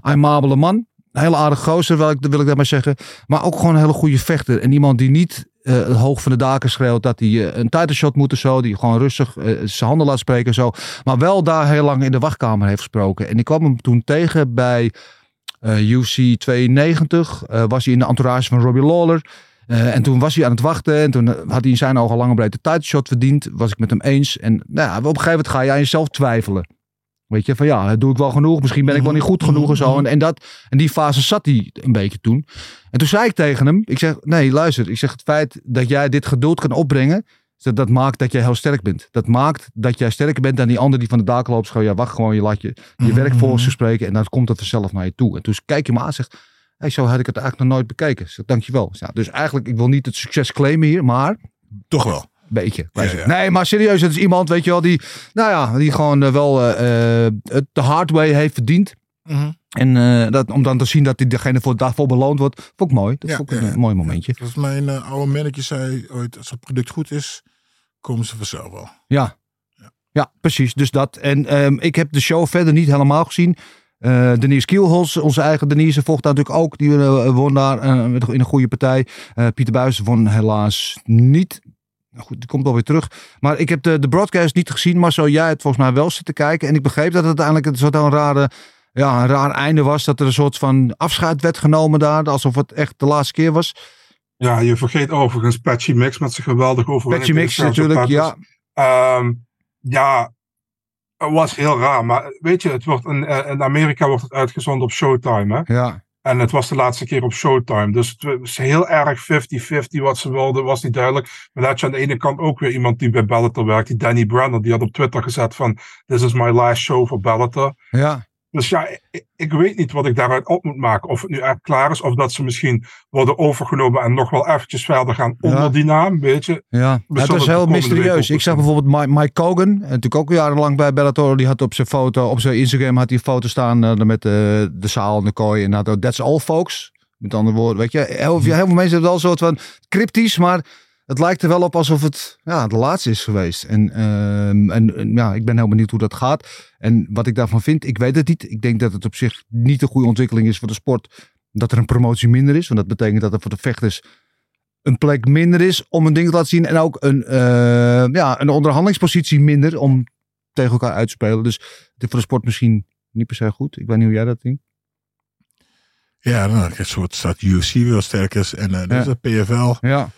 aimabele man. Een hele aardige gozer, wil ik, ik daarmee zeggen. Maar ook gewoon een hele goede vechter. En iemand die niet het hoog van de daken schreeuwt dat hij eh, een title moet of zo. Die gewoon rustig eh, zijn handen laat spreken en zo. Maar wel daar heel lang in de wachtkamer heeft gesproken. En ik kwam hem toen tegen bij UC 92. Eh, was hij in de entourage van Robbie Lawler. Uh, en toen was hij aan het wachten. En toen had hij in zijn ogen lang en breed de title shot verdiend. Was ik met hem eens. En nou op een gegeven moment ga je aan jezelf twijfelen. Weet je, van ja, doe ik wel genoeg? Misschien ben ik wel niet goed genoeg en zo. En, en, dat, en die fase zat hij een beetje toen. En toen zei ik tegen hem, ik zeg, nee, luister. Ik zeg, het feit dat jij dit geduld kan opbrengen, dat, dat maakt dat jij heel sterk bent. Dat maakt dat jij sterker bent dan die ander die van de daken loopt. Gewoon, ja, wacht gewoon, je laat je, je Mhm. werk volgens je spreken en dan komt het vanzelf naar je toe. En toen kijk je me aan en zegt, hey, zo had ik het eigenlijk nog nooit bekeken. Ik zeg, dankjewel. Ja, dus eigenlijk, ik wil niet het succes claimen hier, maar... Toch wel. Beetje. Ja, ja. Nee, maar serieus, het is iemand, weet je wel, die, nou ja, die gewoon uh, wel uh, het de hard way heeft verdiend. Mm -hmm. En uh, dat, om dan te zien dat hij degene voor daarvoor beloond wordt, vond ik mooi. Dat ja, vond ik ja, een mooi momentje. Zoals mijn uh, oude mannetje zei ooit, als het product goed is, komen ze vanzelf wel. Ja, ja. ja precies. Dus dat. En um, ik heb de show verder niet helemaal gezien. Uh, Denise Kielholz, onze eigen Denise, volgt daar natuurlijk ook. Die uh, won daar uh, in een goede partij. Pieter Buijs won helaas niet. Nou goed, die komt alweer terug. Maar ik heb de, de broadcast niet gezien. Maar zo jij het volgens mij wel zitten kijken. En ik begreep dat het uiteindelijk een soort een rare... Ja, een raar einde was. Dat er een soort van afscheid werd genomen daar. Alsof het echt de laatste keer was. Ja, je vergeet overigens Patchy Mix met zijn geweldige overwinning. Patchy Mix natuurlijk, ja. Ehm, ja, het was heel raar. Maar weet je, het wordt in, eh, in Amerika wordt het uitgezonden op Showtime. Hè? Ja, En het was de laatste keer op Showtime. Dus het was heel erg 50-50 wat ze wilden, was niet duidelijk. Maar had je aan de ene kant ook weer iemand die bij Bellator werkt. Die Danny Brenner, die had op Twitter gezet van... This is my last show voor Bellator. ja. Dus ja, ik, ik weet niet wat ik daaruit op moet maken. Of het nu echt klaar is, of dat ze misschien worden overgenomen en nog wel eventjes verder gaan onder Ja. die naam, weet je. Ja, het was heel mysterieus. Ik zag bijvoorbeeld Mike, Cogan, en natuurlijk ook jarenlang bij Bellator. Die had op zijn foto, op zijn Instagram had hij een foto staan eh, met de, de zaal en de kooi. En had ook, that's all folks. Met andere woorden, weet je. Heel, veel- heel veel mensen hebben wel een soort van cryptisch, maar het lijkt er wel op alsof het ja, de laatste is geweest. En, ehm, en, en ja, ik ben heel benieuwd hoe dat gaat. En wat ik daarvan vind, ik weet het niet. Ik denk dat het op zich niet een goede ontwikkeling is voor de sport. Dat er een promotie minder is. Want dat betekent dat er voor de vechters een plek minder is om een ding te laten zien. En ook een, eh, ja, een onderhandelingspositie minder om tegen elkaar uit te spelen. Dus is voor de sport misschien niet per se goed. Ik weet niet hoe jij dat denkt. Ja, dan een soort staat UFC weer sterker is en eh dit is Ja. de PFL. Ja,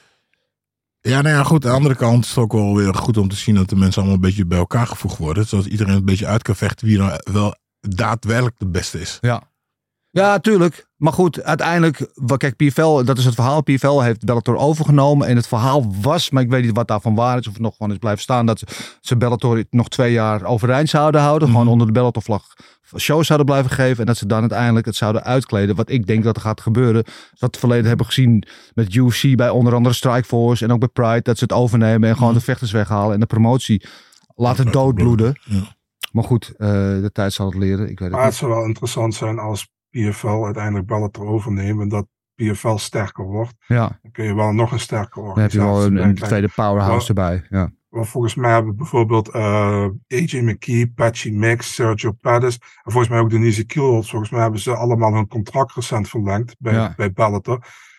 Ja, nou ja, goed. Aan de andere kant is het ook wel weer goed om te zien dat de mensen allemaal een beetje bij elkaar gevoegd worden. Zodat iedereen een beetje uit kan vechten wie nou wel daadwerkelijk de beste is. ja. Ja, tuurlijk. Maar goed, uiteindelijk, kijk, PFL, dat is het verhaal. PFL heeft Bellator overgenomen. En het verhaal was, maar ik weet niet wat daarvan waar is, of het nog gewoon is blijven staan, dat ze Bellator nog twee jaar overeind zouden houden. Gewoon onder de Bellator-vlag shows zouden blijven geven. En dat ze dan uiteindelijk het zouden uitkleden. Wat ik denk dat er gaat gebeuren. Wat we het verleden hebben gezien met UFC bij onder andere Strikeforce en ook bij Pride. Dat ze het overnemen en gewoon de vechters weghalen en de promotie laten doodbloeden. Ja. Maar goed, eh, de tijd zal het leren. Ik weet het Maar het niet. zou wel interessant zijn als PFL uiteindelijk Bellator overnemen en dat PFL sterker wordt. Ja, Dan kun je wel nog een sterker dan heb je wel organisatie een, tweede powerhouse Maar- erbij. Ja. Want volgens mij hebben bijvoorbeeld eh, AJ McKee, Patchy Mix, Sergio Pettis en volgens mij ook Denise Kielholz. Volgens mij hebben ze allemaal hun contract recent verlengd bij, Ja. bij Bellator.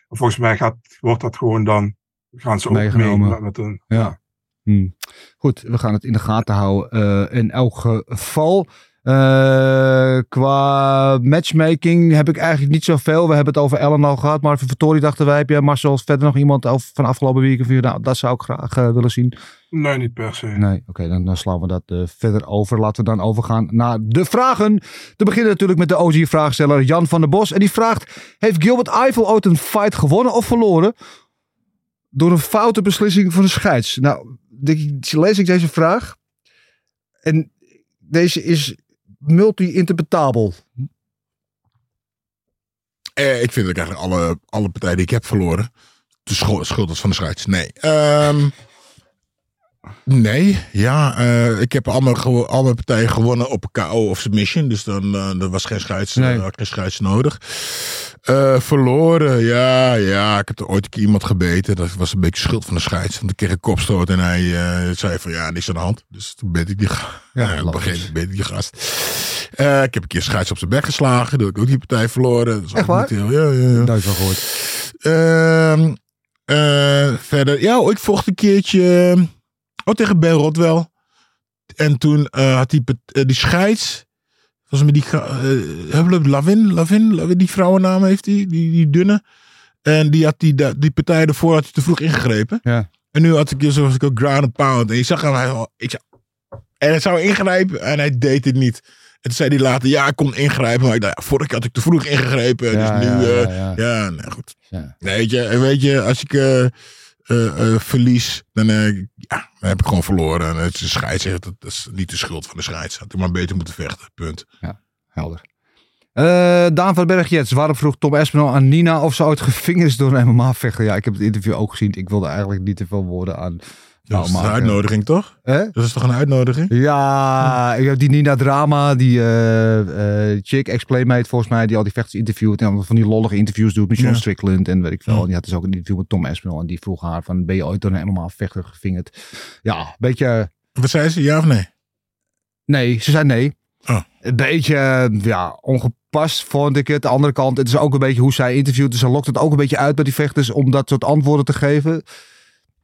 En volgens mij gaat, wordt dat gewoon dan, gaan ze ook Meegenomen. mee met, met een... Ja. Hmm. Goed, we gaan het in de gaten houden. eh, in elk geval. Eh, qua matchmaking heb ik eigenlijk niet zoveel. We hebben het over Ellen al gehad. Marvin Vittori dachten wij. Heb jij Marcel verder nog iemand over, van afgelopen week? Of je, nou, dat zou ik graag eh, willen zien. Nee, niet per se. Nee, oké, dan, dan slaan we dat eh, verder over. Laten we dan overgaan naar de vragen. Te beginnen natuurlijk met de OG-vraagsteller Jan van der Bos. En die vraagt, heeft Gilbert Eiffel ooit een fight gewonnen of verloren? Door een foute beslissing van de scheids. Nou, lees ik deze vraag. En deze is multi-interpretabel. Eh, ik vind dat ik eigenlijk alle, alle partijen die ik heb verloren. De schuld is van de scheids. Nee. Ehm, nee, ja. eh, ik heb alle, gewo- alle partijen gewonnen op KO of submission. Dus dan eh, er was geen scheids, Nee. eh, geen scheids nodig. Eh, verloren, ja, ja. Ik heb er ooit een keer iemand gebeten. Dat was een beetje schuld van de scheids. Want ik kreeg een kopstoot en hij eh, zei van ja, niks aan de hand. Dus toen ben ik die, Ja, moment ben ik die gast. Eh, ik heb een keer scheids op zijn bek geslagen. Dat ik ook die partij verloren. Dat is Echt waar? heel- ja, ja, ja. Nooit van gehoord. Ehm, eh, verder, ja, ik vocht een keertje oh, tegen Ben Rotwell. En toen had die, die scheids, was met die, eh, Lavin, Lavin, Lavin, die vrouwennaam heeft die, die, die dunne. En die had die, die partij ervoor had hij te vroeg ingegrepen. Ja. En nu had ik dus zoals ik ook ground and pound. En ik zag hem, hij, ik en hij zou ingrijpen en hij deed het niet. En toen zei hij later, ja, ik kon ingrijpen. Maar ik dacht, ja, vorige keer had ik te vroeg ingegrepen. Ja, dus nu, ja, ja, nou goed. Ja. Nee, weet je, en weet je, als ik eh, verlies, dan, eh, ja, dan heb ik gewoon verloren. En het is scheidsrechter, dat, is niet de schuld van de scheids. Had ik maar beter moeten vechten, punt. Helder. Eh, Daan van Berg-Jets, waarom vroeg Tom Espinal aan Nina of ze ooit gevingerd door een MMA-vechter? Ja, ik heb het interview ook gezien. Ik wilde eigenlijk niet te veel woorden aan. Dat is een uitnodiging, toch? Hè? Dat is toch een uitnodiging? Ja, ik heb die Nina Drama, die eh eh chick, ex-playmate volgens mij, die al die vechters interviewt. En van die lollige interviews doet met John Ja. Strickland en weet ik veel. Ja. En die had dus ook een interview met Tom Espinal. En die vroeg haar van, ben je ooit door een MMA-vechter gevingerd? Ja, een beetje... Wat zei ze, ja of nee? Nee, ze zei nee. Oh. Een beetje eh, ja, ongepast vond ik het. De andere kant, het is ook een beetje hoe zij interviewt. Dus ze lokt het ook een beetje uit bij die vechters om dat soort antwoorden te geven.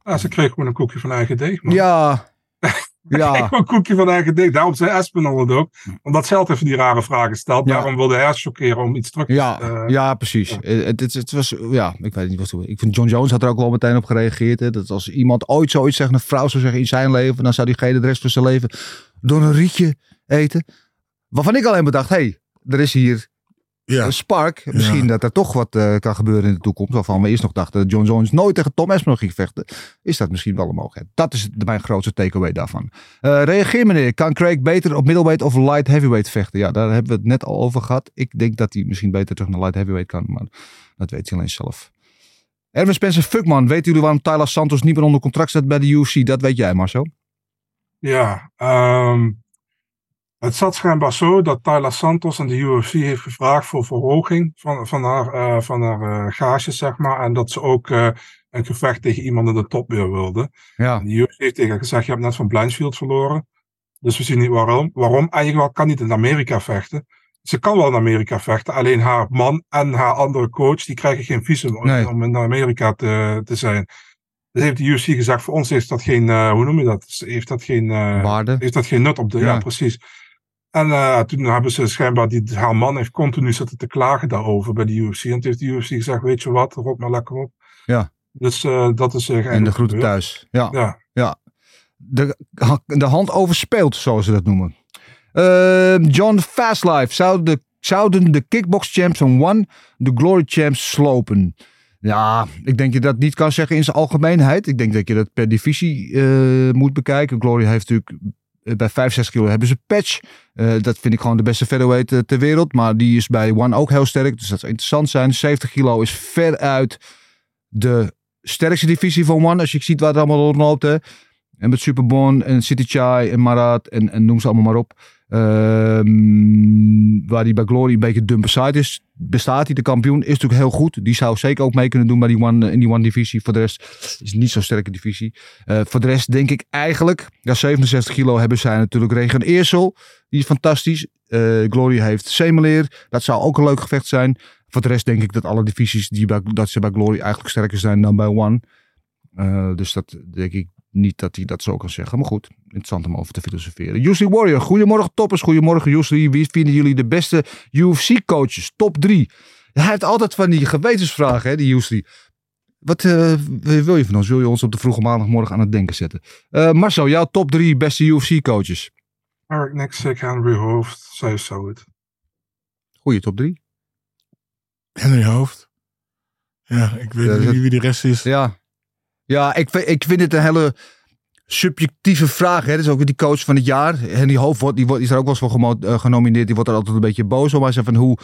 Ja, ze kreeg gewoon een koekje van eigen deeg. Man. Ja. Ja. Een koekje van eigen deeg. Daarom zei Espinal het ook. Omdat ze altijd van die rare vragen stelt. Ja. Daarom wilde hij haar chockeren om iets terug te Ja, eh, ja, precies. Eh, Het, het, het was, ja, ik weet niet wat toe. Ik vind John Jones had er ook wel meteen op gereageerd. Hè, dat als iemand ooit zoiets zegt, een vrouw zou zeggen in zijn leven, dan zou diegene de rest van zijn leven door een rietje eten. Waarvan ik alleen bedacht, hé, hey, er is hier Ja. een spark. Misschien Ja. dat er toch wat eh, kan gebeuren in de toekomst. Waarvan we eerst nog dachten dat John Jones nooit tegen Tom Espinal ging vechten. Is dat misschien wel een mogelijkheid. Dat is mijn grootste takeaway daarvan. Eh, reageer meneer, kan Craig beter op middleweight of light heavyweight vechten? Ja, daar hebben we het net al over gehad. Ik denk dat hij misschien beter terug naar light heavyweight kan. Maar dat weet hij alleen zelf. Erwin Spencer, fuck man. Weten jullie waarom Tyler Santos niet meer onder contract staat bij de UFC? Dat weet jij Marcel. Ja, ehm, het zat schijnbaar zo dat Tyler Santos en de UFC heeft gevraagd voor verhoging van, van haar, eh van haar eh, gages, zeg maar. En dat ze ook eh, een gevecht tegen iemand in de top weer wilde. Ja. En de UFC heeft tegen haar gezegd, je hebt net van Blanchfield verloren. Dus we zien niet waarom. Waarom? Eigenlijk kan niet in Amerika vechten. Ze kan wel in Amerika vechten, alleen haar man en haar andere coach, die krijgen geen visum om- Nee. om in Amerika te, te zijn. Dus heeft de UFC gezegd, voor ons heeft dat geen, hoe noem je dat? Heeft dat geen, Waarde. heeft dat geen nut op de, ja, Ja. precies. En eh, toen hebben ze schijnbaar, die, haar man heeft continu zitten te klagen daarover bij de UFC. En toen heeft de UFC gezegd, weet je wat, rot maar lekker op. Ja. Dus eh, dat is uh, En de groeten thuis. Ja. Ja. ja. De, de hand overspeelt, zoals ze dat noemen. Ehm, John Fastlife. Zou de, zouden de kickbox champs van One de glory champs slopen? Ja, ik denk dat je dat niet kan zeggen in zijn algemeenheid. Ik denk dat je dat per divisie eh, moet bekijken. Glory heeft natuurlijk eh, bij 65 kilo hebben ze patch. Eh, dat vind ik gewoon de beste featherweight eh, ter wereld. Maar die is bij One ook heel sterk. Dus dat zou interessant zijn. 70 kilo is veruit de sterkste divisie van One. Als je ziet waar het allemaal rondloopt. Hè. En met Superbon en City Chai en Marat en, en noem ze allemaal maar op. Ehm, waar hij bij Glory een beetje dumper side is, bestaat hij. De kampioen is natuurlijk heel goed. Die zou zeker ook mee kunnen doen bij die one, in die one divisie. Voor de rest is het niet zo'n sterke divisie. Eh, voor de rest denk ik eigenlijk, ja 67 kilo hebben zij natuurlijk Regen Eersel. Die is fantastisch. Eh, Glory heeft Semeleer. Dat zou ook een leuk gevecht zijn. Voor de rest denk ik dat alle divisies die bij, dat ze bij Glory eigenlijk sterker zijn dan bij One. Dus dat denk ik niet dat hij dat zo kan zeggen. Maar goed, interessant om over te filosoferen. Usually Warrior, goedemorgen toppers. Goedemorgen Usually. Wie vinden jullie de beste UFC coaches? Top 3. Hij heeft altijd van die gewetensvragen, hè, die Usually. Wat uh, wil je van ons? Wil je ons op de vroege maandagmorgen aan het denken zetten? Uh, Marcel, jouw top 3 beste UFC coaches? Eric Nixick, Henry Hoofd, zij zou het. Goeie top 3. Henry Hoofd. Ja, ik weet niet wie de rest is. Ja, ja, ik, ik vind het een hele subjectieve vraag. Hè. Dat ook die coach van het jaar. En die hoofd wordt, die, wordt, is er ook wel eens voor uh, genomineerd. Die wordt er altijd een beetje boos om. Maar van hoe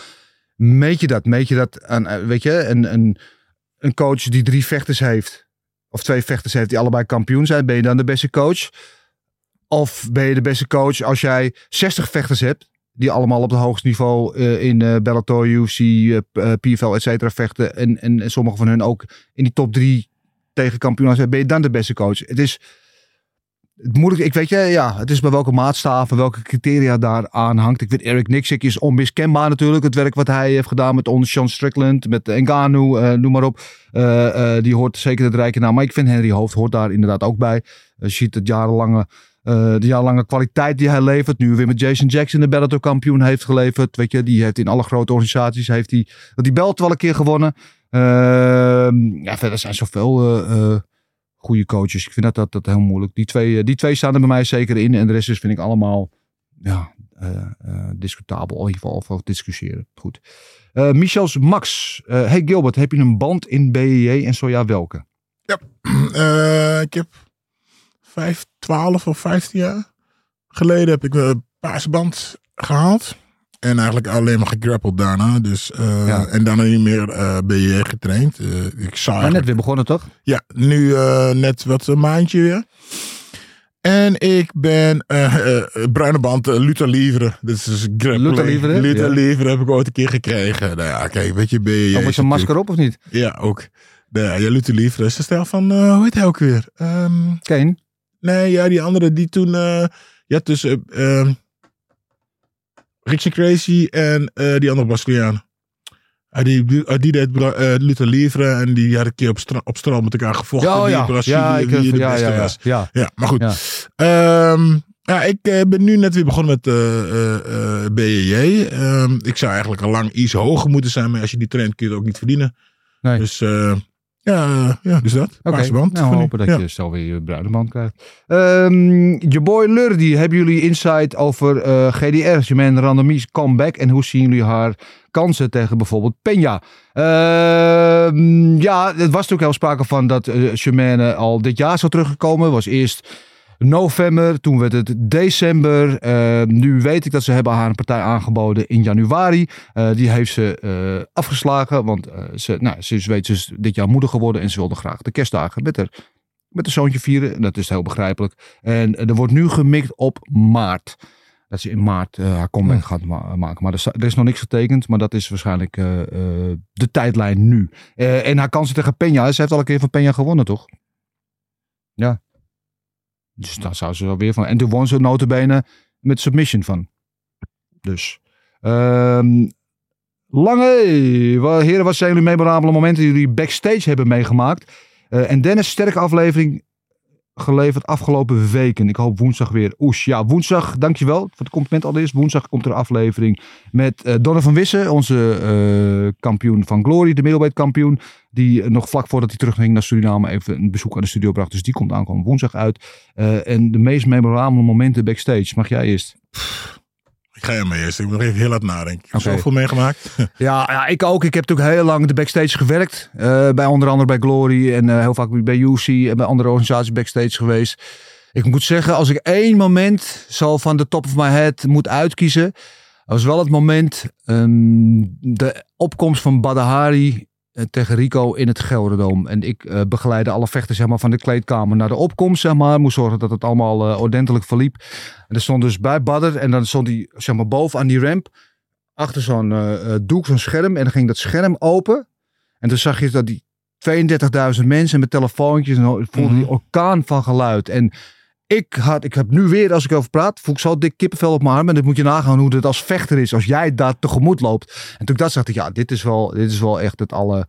meet je dat? Meet je dat aan, weet je, een, een, een coach die drie vechters heeft. Of twee vechters heeft die allebei kampioen zijn. Ben je dan de beste coach? Of ben je de beste coach als jij 60 vechters hebt. Die allemaal op het hoogste niveau uh, in Bellator, UFC, uh, PFL, et cetera vechten. En, en, en sommige van hen ook in die top drie tegen kampioen ben je dan de beste coach. Het is het moeilijk. Ik weet je, ja, het is bij welke maatstaven, welke criteria daar aan hangt. Ik weet Eric Nixik is onmiskenbaar natuurlijk. Het werk wat hij heeft gedaan met onder Sean Strickland, met Engano, uh, noem maar op. Uh, uh, die hoort zeker het rijke naam. Maar ik vind Henry Hoofd hoort daar inderdaad ook bij. je ziet het jarenlange, de jarenlange kwaliteit die hij levert. Nu weer met Jason Jackson de Bellator kampioen heeft geleverd. Weet je, die heeft in alle grote organisaties heeft die, die belt wel een keer gewonnen. Uh, ja, verder zijn zoveel goede coaches. Ik vind dat, dat, dat heel moeilijk. Die twee, die twee staan er bij mij zeker in. En de rest is, vind ik allemaal ja, uh, discutabel. In ieder geval over discussiëren. Goed. Michels Max. hey Gilbert, heb je een band in BJJ en zo ja, welke? Ja, ik heb 5, 12 of 15 jaar geleden heb ik een paarse band gehaald. En eigenlijk alleen maar gegrappeld daarna. Dus, uh, ja. En daarna niet meer uh, BJ getraind. Uh, ik zou maar net weer begonnen toch? Ja, nu net wat een maandje weer. En ik ben bruine band Luther Livre. Dus is Luther Livre? Luther ja. Livre heb ik ooit een keer gekregen. Nou ja, kijk, weet je, BJ. Ook met zijn masker op of niet? Ja, ook. Nou, ja, Luther Livre is de stijl van, hoe heet hij ook weer? Um, Kane? Nee, ja, die andere die toen, ja, tussen... Richie Crazy en uh, die andere Braziliaan. Ah, die, ah, die deed Bra- eh, Luther Livre en die had een keer op, stra op strand met elkaar gevochten. Ja, oh ja. Brazilië Ja, ik, wie de ja, beste ja, was. Ja. Ja, maar goed. Ja. Ehm, ja, ik eh, ben nu net weer begonnen met eh eh, eh, BJJ. Ehm, ik zou eigenlijk al lang iets hoger moeten zijn, maar als je die traint kun je het ook niet verdienen. Nee. Dus eh, ja, ja, dus dat. Oké, band. nou, hopen dat Ja. je zo weer je bruine band krijgt. Ehm, je boy Lurdy, hebben jullie insight over eh, GDR, Jermaine Randomies comeback? En hoe zien jullie haar kansen tegen bijvoorbeeld Peña? Ehm, ja, het was natuurlijk heel sprake van dat uh, Jermaine al dit jaar zou teruggekomen. Was eerst november, toen werd het december. Ehm, nu weet ik dat ze hebben haar een partij aangeboden in januari. Eh, die heeft ze eh, afgeslagen, want eh, ze, nou, ze is, weet, ze is dit jaar moeder geworden en ze wilde graag de kerstdagen met haar, met haar zoontje vieren. En dat is heel begrijpelijk. En er wordt nu gemikt op maart. Dat ze in maart haar comeback gaat ma- maken. Maar er, er is nog niks getekend. Maar dat is waarschijnlijk de tijdlijn nu. En haar kansen tegen Peña. Ze heeft al een keer van Peña gewonnen, toch? Ja. Dus daar zou ze wel weer van. En toen won ze notabene met submission van. Dus. ehm, Lange, heren, wat zijn jullie memorabele momenten die jullie backstage hebben meegemaakt? Eh, en Dennis, sterke aflevering geleverd afgelopen weken. Ik hoop woensdag weer. Oes, ja, woensdag, dankjewel voor het compliment allereerst. Woensdag komt er een aflevering met eh Donner van Wissen, onze eh, kampioen van Glory, de middleweight kampioen. Die eh, nog vlak voordat hij terugging naar Suriname even een bezoek aan de studio bracht. Dus die komt aankomen woensdag uit. En de meest memorabele momenten backstage. Mag jij eerst? Ik ga je maar eerst. Ik moet nog even heel laat nadenken. Ik heb zoveel meegemaakt. Ja, ja, ik ook. Ik heb natuurlijk heel lang de backstage gewerkt. Eh, bij onder andere bij Glory en eh, heel vaak bij UC en bij andere organisaties backstage geweest. Ik moet zeggen, als ik één moment zo van de top of my head moet uitkiezen, was wel het moment ehm, de opkomst van Badahari tegen Rico in het Gelderdoom. En ik eh, begeleidde alle vechters zeg maar, van de kleedkamer naar de opkomst. Zeg maar. Moest zorgen dat het allemaal eh, ordentelijk verliep. En er stond dus bij Badder en dan stond hij zeg maar, boven aan die ramp achter zo'n eh, eh, doek, zo'n scherm. En dan ging dat scherm open. En toen zag je dat die 32.000 mensen met telefoontjes. En voelde die orkaan van geluid. En ik, had, ik heb nu weer, als ik over praat, voel ik zo dik kippenvel op mijn arm. En dan moet je nagaan hoe het als vechter is. Als jij daar tegemoet loopt. En toen ik dat zag, dacht ik, ja, dit is wel, dit is wel echt het alle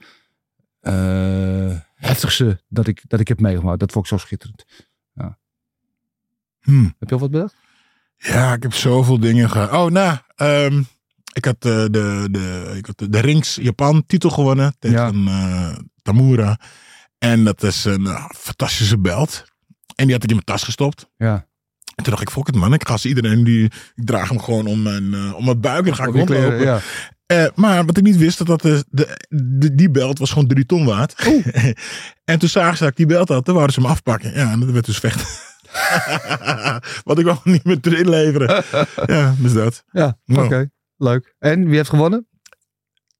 eh, heftigste dat ik, dat ik heb meegemaakt. Dat vond ik zo schitterend. Ja. Hmm. Heb je al wat bedacht? Ja, ik heb zoveel dingen gehad. Oh, nou, ehm, ik had eh, de, de, ik had de, de Rings Japan titel gewonnen tegen eh, Tamura. En dat is een fantastische belt. En die had ik in mijn tas gestopt. Ja. En toen dacht ik, fuck het man, ik ga ze iedereen, die, ik draag hem gewoon om mijn, eh, om mijn buik en dan ga ik Op je kleren, rondlopen. ja. Eh, maar wat ik niet wist, dat, dat de, de, die belt was gewoon drie ton waard. en toen zagen ze dat ik die belt had, toen wouden ze hem afpakken. Ja, en dat werd dus vechten. Want ik wou hem niet meer erin leveren. ja, dus dat. Ja, Nou. oké. Leuk. En wie heeft gewonnen?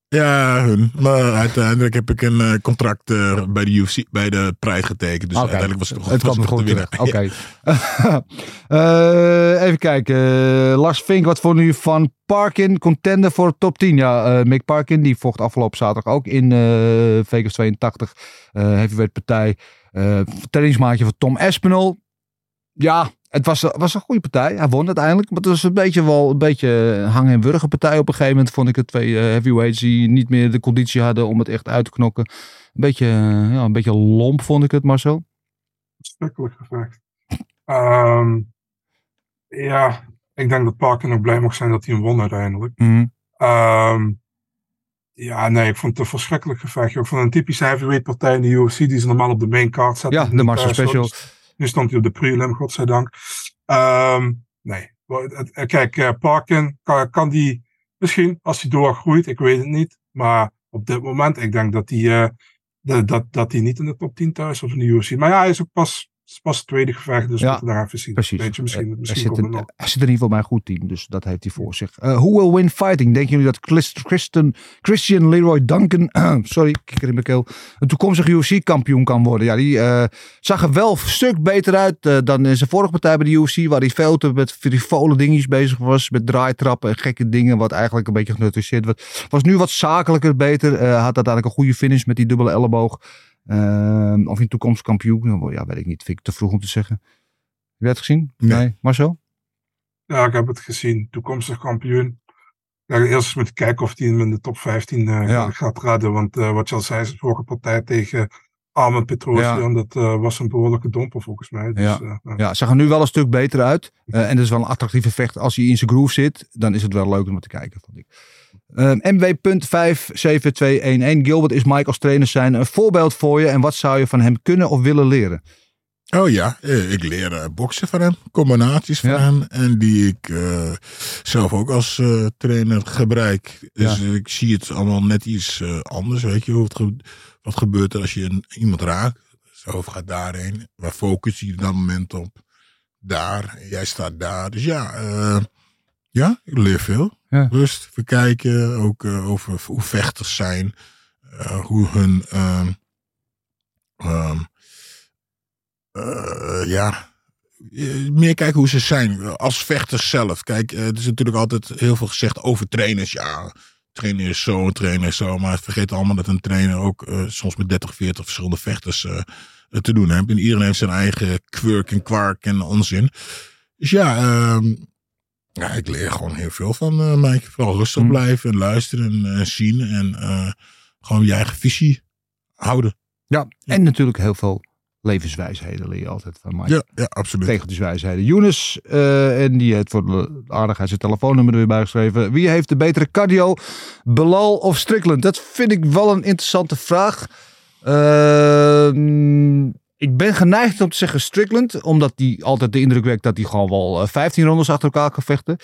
Ja, hun. Maar uiteindelijk heb ik een eh, contract eh, bij de UFC, bij de prijs getekend. Dus uiteindelijk was het toch Het was kwam er goed winnen. Oké. Eh, even kijken. Lars Vink, wat vond u van Parkin? Contender voor top 10. Ja, Mick Parkin, die vocht afgelopen zaterdag ook in eh Vegas 82. eh heavyweight partij. Trainingsmaatje van Tom Espinol. Ja, het was, was een goede partij. Hij won uiteindelijk. Maar het was een beetje wel een beetje hangen- en wurgen partij. Op een gegeven moment vond ik het twee eh, heavyweights die niet meer de conditie hadden om het echt uit te knokken. Een beetje, eh, ja, een beetje lomp vond ik het, Marcel. Verschrikkelijk gevecht. Ehm, ja, ik denk dat Parker nog blij mag zijn dat hij hem won uiteindelijk. Mhm. Ehm, ja, nee, ik vond het een verschrikkelijk gevecht. Ik vond een typische heavyweight partij in de UFC die ze normaal op de main card zetten. Ja, de Marcel Special. Nu stond hij op de prelim, godzijdank. Ehm nee, kijk, eh, Parkin kan, kan die misschien als hij doorgroeit, ik weet het niet. Maar op dit moment, ik denk dat hij, eh, dat, dat hij niet in de top 10 thuis of in de UFC. Maar ja, hij is ook pas, is pas het tweede gevecht, dus we Ja, moeten daar even zien. Precies. Weet je, misschien, Eh, misschien hij, zit nog. hij zit in ieder geval bij een goed team, dus dat heeft hij voor zich. Eh who will win fighting? Denken jullie dat Chris- Christian, Christian Leroy Duncan, sorry, kikker in mijn keel, een toekomstig UFC-kampioen kan worden? Ja, die eh, zag er wel een stuk beter uit dan in zijn vorige partij bij de UFC, waar hij veel te met frivole dingetjes bezig was, met draaitrappen en gekke dingen, wat eigenlijk een beetje geneutraliseerd werd. Was nu wat zakelijker, beter, had uiteindelijk een goede finish met die dubbele elleboog. Eh, of een toekomstig kampioen, ja, weet ik niet, vind ik te vroeg om te zeggen. Heb je het gezien? Nee. Marcel? Ja, ik heb het gezien. Toekomstig kampioen. Ja, eerst eens moeten kijken of hij hem in de top 15 eh, Ja. gaat redden. Want eh, wat je al zei, zijn vorige partij tegen Armen Petrosian, dat eh, was een behoorlijke domper volgens mij. Dus, Ja. eh, Ja, ze gaan nu wel een stuk beter uit. Eh, en dat is wel een attractieve vecht. Als hij in zijn groove zit, dan is het wel leuk om te kijken, vond ik. Ehm MW.57211. Gilbert is Mike als trainer zijn een voorbeeld voor je. En wat zou je van hem kunnen of willen leren? Oh ja, eh, ik leer eh, boksen van hem, combinaties van Ja. hem. En die ik eh, zelf ook als eh, trainer gebruik. Dus Ja. ik zie het allemaal net iets eh, anders. Weet je, wat, ge- wat gebeurt er als je een, iemand raakt? Zijn hoofd gaat daarheen. Waar focus je op dat moment op? Daar. Jij staat daar. Dus ja, eh, ja ik leer veel. Ja. Rust, verkijken. Ook eh, over hoe vechters zijn. eh, hoe hun... ehm, ehm, eh, ja, meer kijken hoe ze zijn als vechters zelf. Kijk, er is natuurlijk altijd heel veel gezegd over trainers. Ja, trainer is zo, een trainer is zo. Maar vergeet allemaal dat een trainer ook soms met 30, 40 verschillende vechters te doen heeft. En iedereen heeft zijn eigen quirk en kwark en onzin. Dus ja, ehm, ja ik leer gewoon heel veel van eh Mike. Vooral rustig Mm. blijven en luisteren en eh, zien. En eh, gewoon je eigen visie houden. Ja, en natuurlijk heel veel levenswijsheden leer je altijd van Mike. Ja, ja absoluut. Tegeltjeswijsheden. Younes, en die heeft voor de aardigheid zijn telefoonnummer er weer bijgeschreven. Wie heeft de betere cardio, Belal of Strickland? Dat vind ik wel een interessante vraag. Ehm, ik ben geneigd om te zeggen Strickland, omdat die altijd de indruk wekt dat hij gewoon wel eh, 15 rondes achter elkaar kan vechten.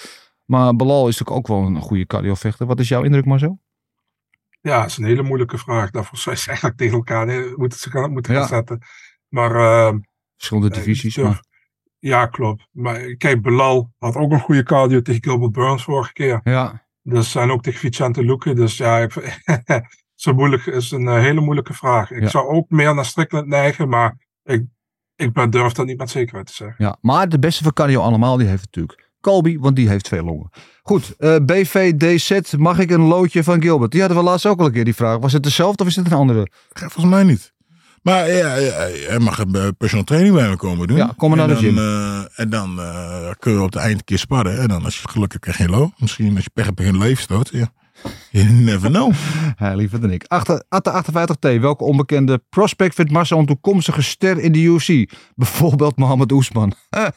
Maar Belal is natuurlijk ook wel een goede cardiovechter. Wat is jouw indruk, Marcel? Ja, dat is een hele moeilijke vraag. Daarvoor zou je eigenlijk tegen elkaar nee, moeten ze gaan, moeten gaan Ja. zetten. Maar eh, Verschillende Nee, divisies. Maar, ja, klopt. Maar kijk, Belal had ook een goede cardio tegen Gilbert Burns vorige keer. ja, Dus zijn ook tegen Vicente Luque. Dus ja, ik, zo moeilijk is een eh, hele moeilijke vraag. Ik Ja. zou ook meer naar Strickland neigen, maar ik, ik ben, durf dat niet met zekerheid te zeggen. ja, maar de beste van cardio allemaal, die heeft natuurlijk Colby, want die heeft twee longen. Goed, eh, BVDZ, mag ik een loodje van Gilbert? Die hadden we laatst ook al een keer die vraag. Was het dezelfde of is het een andere? Ja, volgens mij niet. Maar ja, ja, hij mag een eh, personal training bij me komen doen. Ja, kom maar En naar de dan, gym. eh, en dan eh, kun je op het eind een keer sparren. En dan als je gelukkig krijg je low. Misschien als je pech hebt in een leefstoot. Ja. You never know. Hij liever dan ik. Achter, Atte 58T, welke onbekende prospect vindt Marcel een toekomstige ster in de UFC? Bijvoorbeeld Mohammed Oesman.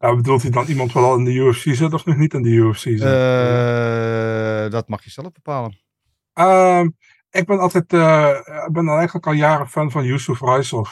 Ja, bedoelt hij dan iemand wat al in de UFC zit of nog niet in de UFC zit? Eh, dat mag je zelf bepalen. Ehm, ik ben altijd, eh, ik ben al eigenlijk al jaren fan van Yusuf Raisov.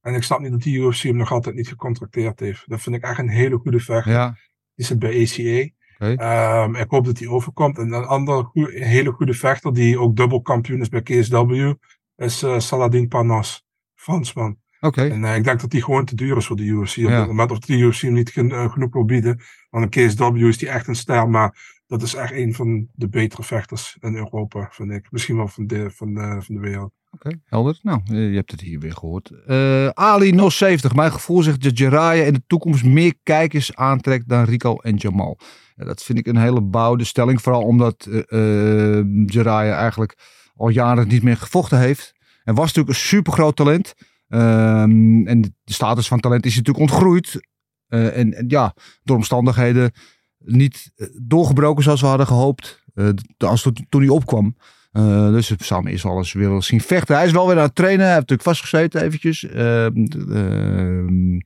En ik snap niet dat die UFC hem nog altijd niet gecontracteerd heeft. Dat vind ik echt een hele goede vechter. Ja, Die zit bij ACA. Ehm, ik hoop dat hij overkomt. En een andere goe- hele goede vechter, die ook dubbel kampioen is bij KSW, is eh, Saladin Parnas, Fransman. oké. En eh, ik denk dat die gewoon te duur is voor de UFC. Ja. dit moment of de UFC hem niet gen- eh, genoeg wil bieden. Want een KSW is die echt een ster, maar dat is echt een van de betere vechters in Europa, vind ik. Misschien wel van de, van, van de wereld. Oké, helder. Nou, je hebt het hier weer gehoord. Eh, Ali 070. Mijn gevoel zegt dat Jiraiya in de toekomst meer kijkers aantrekt dan Rico en Jamal. Dat vind ik een hele bouwde stelling. Vooral omdat eh, Jiraiya eigenlijk al jaren niet meer gevochten heeft. En was natuurlijk een supergroot talent. Ehm, en de status van talent is natuurlijk ontgroeid. Eh, en, en ja, door omstandigheden niet doorgebroken zoals we hadden gehoopt. eh, als toen, toen hij opkwam. Eh, dus eerst wel eens willen zien vechten. Hij is wel weer aan het trainen. Hij heeft natuurlijk vastgezeten eventjes. Ehm, ehm,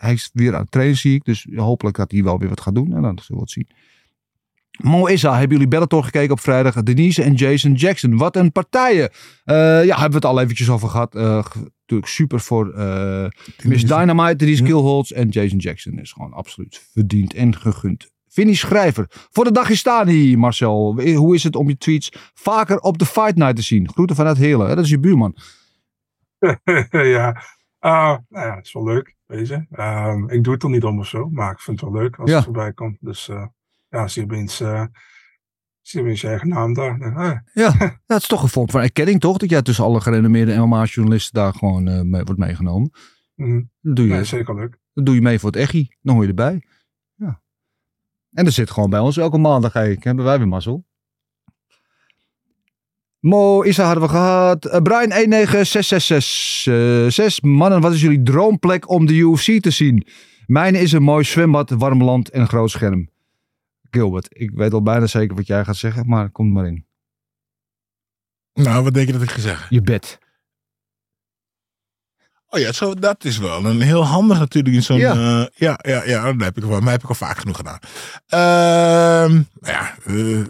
hij is weer aan het trainen zie ik. Dus hopelijk dat hij wel weer wat gaat doen. En dan zullen we het zien. Mo Issa, hebben jullie Bellator gekeken op vrijdag? Denise en Jason Jackson. Wat een partijen. Eh, ja, hebben we het al eventjes over gehad. Eh, g- natuurlijk super voor eh Miss Dynamite, Denise Killholz en Jason Jackson. Is gewoon absoluut verdiend en gegund. Vinnie Schrijver. Voor de Dagestani, Marcel. Hoe is het om je tweets vaker op de Fight Night te zien? Groeten vanuit Heerlen. hè? Dat is je buurman. ja. Ah, nou ja, het is wel leuk, weet je. Ehm, ik doe het er niet om of zo, maar ik vind het wel leuk als Ja. het voorbij komt. Dus eh, ja, zie je opeens, eh, zie je opeens je eigen naam daar. Ja, dat is toch een vorm van erkenning, toch? Dat jij tussen alle gerenommeerde MMA-journalisten daar gewoon eh, mee, wordt meegenomen. mhm. Dat doe, je, Nee, zeker leuk. dat doe je mee voor het echi. Dan hoor je erbij. Ja. En dat zit gewoon bij ons elke maandag. Kijk, hebben wij weer mazzel. Mo, Isa hadden we gehad. Uh, Brian 196666. mannen, wat is jullie droomplek om de UFC te zien? Mijne is een mooi zwembad, warm land en groot scherm. Gilbert, ik weet al bijna zeker wat jij gaat zeggen, maar kom maar in. Nou, wat denk je dat ik ga zeggen? Je bed. Oh ja, zo, dat is wel een heel handig natuurlijk in zo'n... Ja. Ja, ja, ja, ja dat heb ik wel. Maar heb ik al vaak genoeg gedaan. Ehm ja, eh,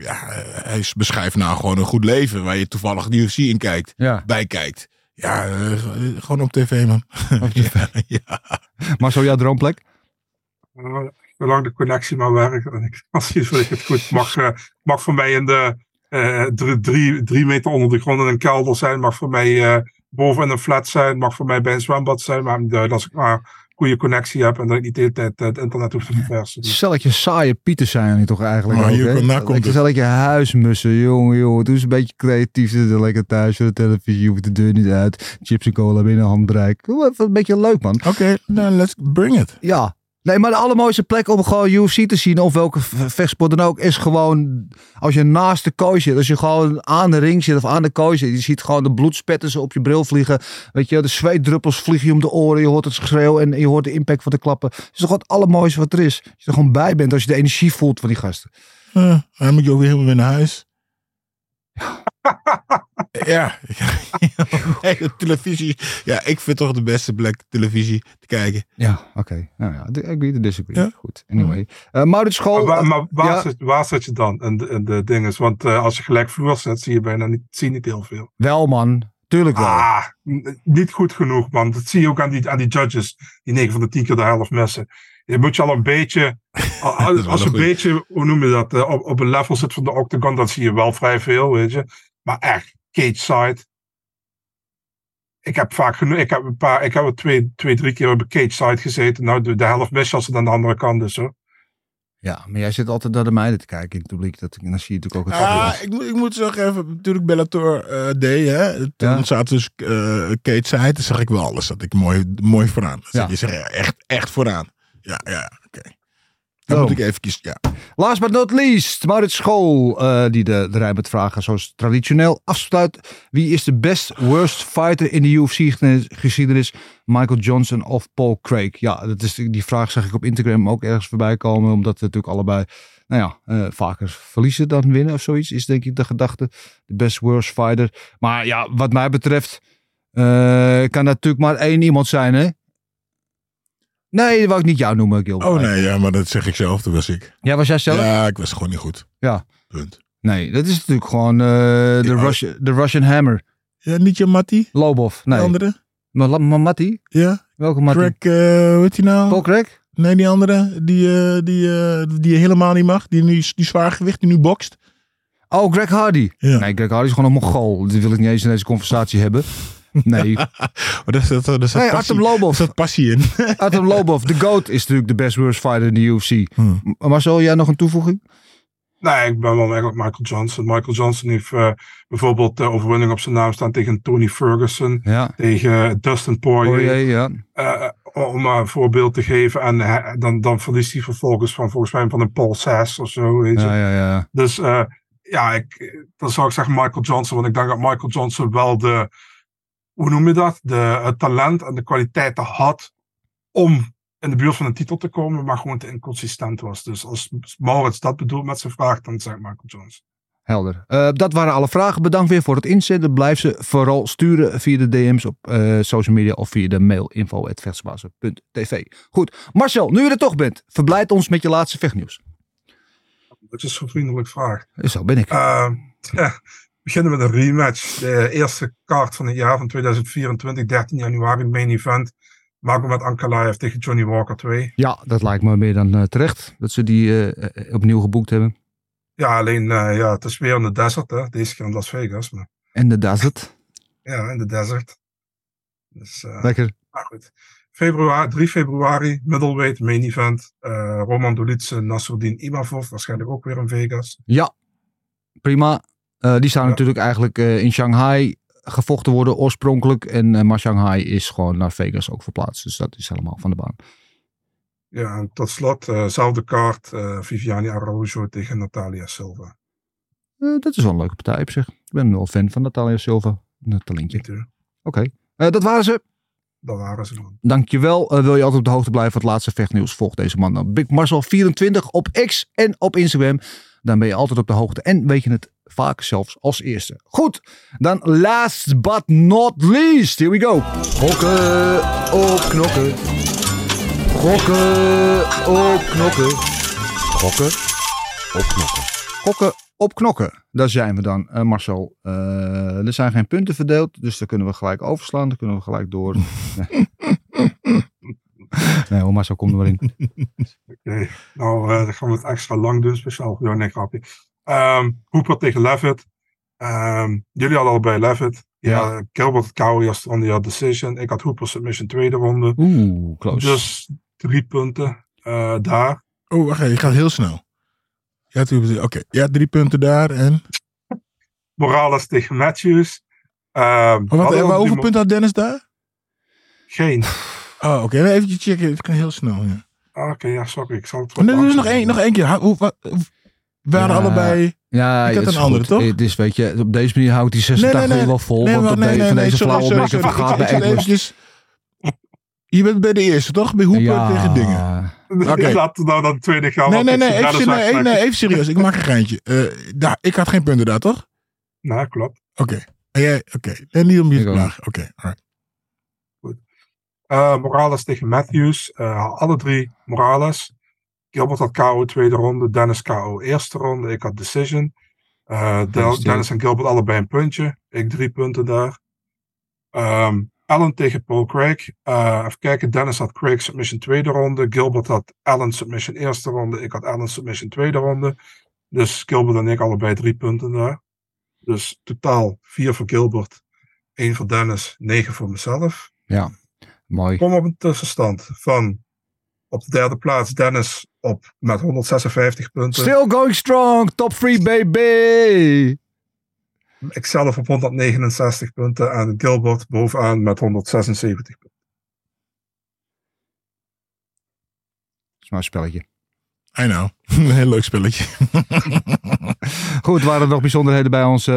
ja, eh, hij is- beschrijft nou gewoon een goed leven waar je toevallig de UFC in kijkt, Ja. bij kijkt. Ja, eh, gewoon op tv man. Op tv. ja. Maar zo jouw droomplek? Zolang de connectie maar werkt. En ik, als je het goed. Mag, eh, mag voor mij in de eh, drie, drie, drie meter onder de grond in een kelder zijn. Mag voor mij eh, boven in een flat zijn. Mag voor mij bij een zwembad zijn. Maar uh, als ik maar goede connectie heb en dat ik niet de hele tijd eh, het internet hoef te verversen. Dus, Stelletje saaie pieters zijn jullie toch eigenlijk Maar ook, komt Lekker het. stelletje huismussen, jongen, jongen. Doe eens een beetje creatief. Zitten lekker thuis voor de televisie. Je hoeft de deur niet uit. Chips en cola binnen handbereik. Doe even een beetje leuk, man. Oké, nou let's bring it. Ja. Nee, maar de allermooiste plek om gewoon UFC te zien, of welke vechtsport dan ook, is gewoon als je naast de kooi zit. Als je gewoon aan de ring zit of aan de kooi zit. Je ziet gewoon de bloedspetters op je bril vliegen. Weet je, de zweetdruppels vliegen je om de oren. Je hoort het geschreeuw en je hoort de impact van de klappen. Het is toch het allermooiste wat er is. Als je er gewoon bij bent, als je de energie voelt van die gasten. Eh, dan moet je ook weer helemaal weer naar huis. ja. de televisie. Ja, ik vind toch de beste plek televisie te kijken. Ja, oké. Nou ja, de- agree to disagree. Ja. Goed, anyway. Eh Maurits School. maar waar, maar waar, ja. zit, waar zit je dan in de, in de dinges? Want eh, als je gelijk vloer zet, zie je bijna niet, zie niet heel veel. Wel man, tuurlijk wel. Ah, niet goed genoeg, man. Dat zie je ook aan die, aan die judges. Die 9 van de 10 keer de helft missen. Je moet je al een beetje. Dat Als, als je een beetje, hoe noem je dat? eh, op, op een level zit van de octagon, dan zie je wel vrij veel, weet je. Maar echt, cage side. Ik heb vaak genoeg. Ik heb een paar. Ik heb er twee, twee drie keer op een cage side gezeten. Nou, de, de helft mis als het aan de andere kant is, hoor. Ja, maar jij zit altijd naar de meiden te kijken in het publiek. Dat, dan zie je natuurlijk ook het Ah, afbeeld. ik, moet, ik moet zeggen, even, natuurlijk Bellator eh deed, hè. Toen Ja. zaten dus uh, Kate zei, toen zag ik wel alles. Dat ik mooi, mooi vooraan. Dus Ja. Je zegt echt, echt vooraan. Ja, ja, oké. Oh. Dan moet ik even kiezen, ja. Last but not least, Maurits School, eh, die de, de rij met vragen zoals traditioneel afsluit. Wie is de best worst fighter in de UFC-geschiedenis? Michael Johnson of Paul Craig? Ja, dat is, die vraag zag ik op Instagram ook ergens voorbij komen. Omdat we natuurlijk allebei, nou ja, eh, vaker verliezen dan winnen of zoiets. Is denk ik de gedachte. De best worst fighter. Maar ja, wat mij betreft eh, kan natuurlijk maar één iemand zijn, hè? Nee, dat wou ik niet jou noemen, Gil. Oh nee, ja, maar dat zeg ik zelf, dat was ik. Ja, was jij zelf? Ja, ik was gewoon niet goed. Ja. Punt. Nee, dat is natuurlijk gewoon eh, de, Ja. Russian, de Russian Hammer. Ja, niet je Matty, Lobov. de Nee. andere? Maar La- maar Matti? Ja, Welke Matti? Craig, eh hoe heet die nou? Paul Craig? Nee, die andere, die, eh, die, eh, die je helemaal niet mag. Die, nu, die zwaargewicht, die nu bokst. Oh, Greg Hardy. Ja. Nee, Greg Hardy is gewoon een Mongool. Die wil ik niet eens in deze conversatie hebben. Nee. Maar zat Nee, passie, Artem Lobov. zat passie in. Artem Lobov. De GOAT is natuurlijk de best worst fighter in de UFC. Hmm. M- Marcel, jij nog een toevoeging? Nee, ik ben wel eigenlijk Michael Johnson. Michael Johnson heeft eh, bijvoorbeeld de overwinning op zijn naam staan tegen Tony Ferguson. Ja. Tegen Dustin Poirier. Poirier, ja. Eh, om maar een voorbeeld te geven. En dan, dan verliest hij vervolgens van volgens mij van een Paul Sass of zo. Weet je. Ja, ja, ja. Dus eh, ja, ik, dan zou ik zeggen Michael Johnson. Want ik denk dat Michael Johnson wel de, hoe noem je dat? De, het talent en de kwaliteiten had om in de buurt van een titel te komen, maar gewoon te inconsistent was. Dus als Maurits dat bedoelt met zijn vraag, dan zeg ik Michael Johnson. Helder. Eh, dat waren alle vragen. Bedankt weer voor het inzenden. Blijf ze vooral sturen via de DM's op eh, social media of via de mail info.vechtsbazen.tv. Goed, Marcel, nu je er toch bent, verblijd ons met je laatste vechtnieuws. Dat is zo'n vriendelijk vraag. Zo ben ik. Uh, ja, beginnen met een rematch. De eerste kaart van het jaar van 2024, 13 januari, main event. Magomed Ankalaev tegen Johnny Walker 2. Ja, dat lijkt me meer dan eh, terecht dat ze die eh, eh, opnieuw geboekt hebben. Ja, alleen ja, het is weer in de desert, hè? deze keer in Las Vegas. Maar, En de desert. ja, in de desert. Dus, Lekker. maar goed. Februari, 3 februari, middleweight main event. Roman Dolidze, Nasruddin Imavov, waarschijnlijk ook weer in Vegas. Ja, prima. Eh, die staan Ja. natuurlijk eigenlijk eh, in Shanghai gevochten worden oorspronkelijk. En, eh, maar Shanghai is gewoon naar Vegas ook verplaatst. Dus dat is helemaal van de baan. Ja, en tot slot, eh zelfde kaart, Viviani Araujo tegen Natalia Silva. Dat is wel een leuke partij op zich. Ik ben wel fan van Natalia Silva. Een talentje. Oké, dat waren ze. dat waren ze dan. Dankjewel. Uh, wil je altijd op de hoogte blijven van het laatste vechtnieuws? Volg deze man dan. Big Marcel24 op X en op Instagram. Dan ben je altijd op de hoogte en weet je het vaak zelfs als eerste. Goed, dan last but not least. Here we go. Gokken op knokken. Gokken op knokken. Gokken op knokken. Gokken op knokken. Daar zijn we dan, uh, Marcel. Uh, er zijn geen punten verdeeld, dus daar kunnen we gelijk overslaan. Daar kunnen we gelijk door. nee, hoor, Marcel, kom er maar in. Oké, okay. nou, uh, dan gaan we het extra lang doen, speciaal voor jou, nee, grapje. Um, Hooper tegen Levitt. Um, jullie hadden allebei Levitt. Ja, ja Gilbert Cowie als de decision. Ik had Hooper submission tweede ronde. Oeh, close. Dus drie punten uh, daar. Oh, wacht even, je gaat heel snel. Ja, oké. Okay. Ja, drie punten daar en... Morales tegen Matthews. Um, oh, wat, hoeveel punten had Dennis daar? Geen. Oh, oké. Okay. Even checken. Het kan heel snel, ja. Oké, okay, ja, sorry. Ik zal het nee, dus nog één, nog één keer. Hoe, wat, waren ja, allebei... Ja, ik had een andere, toch? Het is, weet je, op deze manier houdt die 86 nee, nee, nee, wel vol. Nee, want op nee, de, van deze flauwe opmerking vergaat bij eventjes, Je bent bij de eerste, toch? Bij Hoepen ja. tegen dingen. Okay. Laten we nou dan de tweede gaan. Nee, nee, nee, even, nee, nee, even serieus. Ik maak een geintje. Uh, daar, ik had geen punten daar, toch? Nou, klopt. Oké. Okay. Oké. Okay. En niet om je te vragen. Oké, alright. Goed. Uh, Morales tegen Matthews. Uh, alle drie Morales. Gilbert had KO tweede ronde, Dennis KO eerste ronde. Ik had decision. Uh, Dennis en Gilbert allebei een puntje. Ik drie punten daar. Um, Allen tegen Paul Craig. Uh, even kijken, Dennis had Craig submission tweede ronde. Gilbert had Allen submission eerste ronde. Ik had Allen submission tweede ronde. Dus Gilbert en ik allebei drie punten daar. Dus totaal vier voor Gilbert, één voor Dennis, negen voor mezelf. Ja, mooi. Kom op een tussenstand van op de derde plaats Dennis op met 156 punten. Still going strong, top 3 baby. Ikzelf op 169 punten en Gilbert bovenaan met 176 punten. Dat is maar een spelletje. I know. Een heel leuk spelletje. Goed, waren er nog bijzonderheden bij onze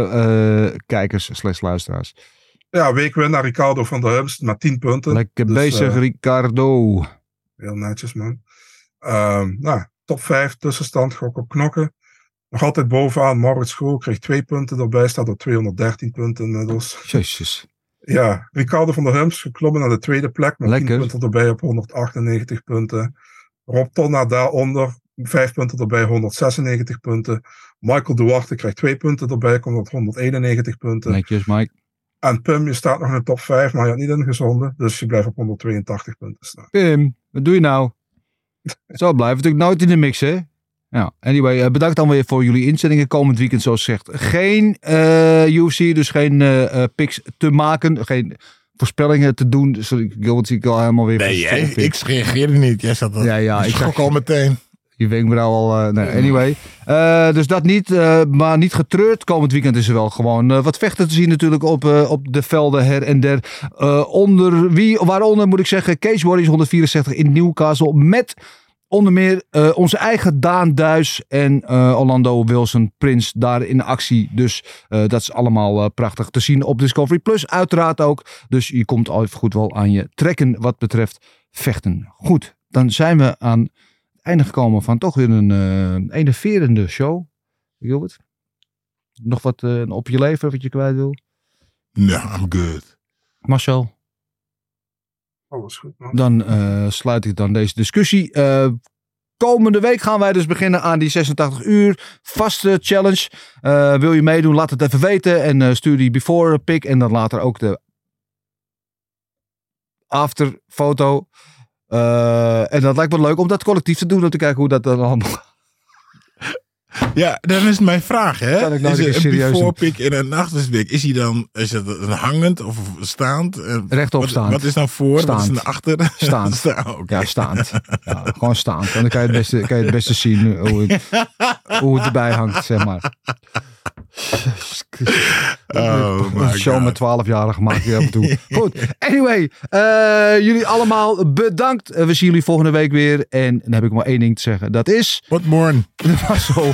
uh, kijkers slash luisteraars? Ja, weekwinnaar Ricardo van der Humst met 10 punten. Lekker dus, bezig, uh, Ricardo. Heel netjes, man. Um, nou, top 5 tussenstand, gok op knokken. Nog altijd bovenaan. Maurits School kreeg twee punten erbij. Staat op 213 punten inmiddels. Jezus. Ja, Ricardo van der Hums geklommen naar de tweede plek. Met Lekker. 10 punten erbij op 198 punten. Rob Tonna daaronder. 5 punten erbij, 196 punten. Michael Duarte krijgt 2 punten erbij. Komt op 191 punten. Netjes, Mike. En Pim, je staat nog in de top 5, maar je had niet ingezonden. Dus je blijft op 182 punten staan. Pim, wat doe je nou? Zo blijft natuurlijk nooit in de mix, hè? Ja, anyway, eh, bedankt dan weer voor jullie inzendingen komend weekend, zoals gezegd. Geen uh, UFC, dus geen uh, picks te maken, geen voorspellingen te doen. Sorry, ik wil het al helemaal weer Nee, jij, ik reageerde niet. Jij zat ja, ja, ik schrok al meteen. Je wenkbrauw al. Uh, nee, anyway. Uh, dus dat niet, uh, maar niet getreurd. Komend weekend is er wel gewoon wat vechten te zien natuurlijk op, op de velden her en der. onder wie, waaronder moet ik zeggen, Case Warriors 164 in Newcastle met Onder meer onze eigen Daan Duis en Orlando Wilson Prins daar in actie. Dus dat is allemaal prachtig te zien op Discovery Plus. Uiteraard ook. Dus je komt al even goed wel aan je trekken wat betreft vechten. Goed, dan zijn we aan einde gekomen van toch weer een enerverende show. Gilbert? Nog wat op je leven wat je kwijt wil? No, I'm good. Marcel? Alles goed, man. Dan uh, sluit ik dan deze discussie. Uh, komende week gaan wij dus beginnen aan die 86 uur vaste challenge. Uh, wil je meedoen? Laat het even weten. En stuur die before pic. En dan later ook de after foto. En dat lijkt me leuk om dat collectief te doen. Om te kijken hoe dat dan allemaal ja, dan is mijn vraag, hè? Kan ik nou is een before pick en een nachterspik, is hij dan, is het een hangend of staand? Rechtop staand. Wat is dan voor? Staand. Wat is dan achter? Staand. Sta Ja, staand. Ja, gewoon staand. Dan kan je het beste, kan je het beste zien hoe het, hoe het erbij hangt, zeg maar. Oh een show met 12 gemaakt hier af en toe. Goed, anyway. Uh, jullie allemaal bedankt. Uh, we zien jullie volgende week weer. En dan heb ik maar één ding te zeggen. Dat is... What morning? Dat was zo.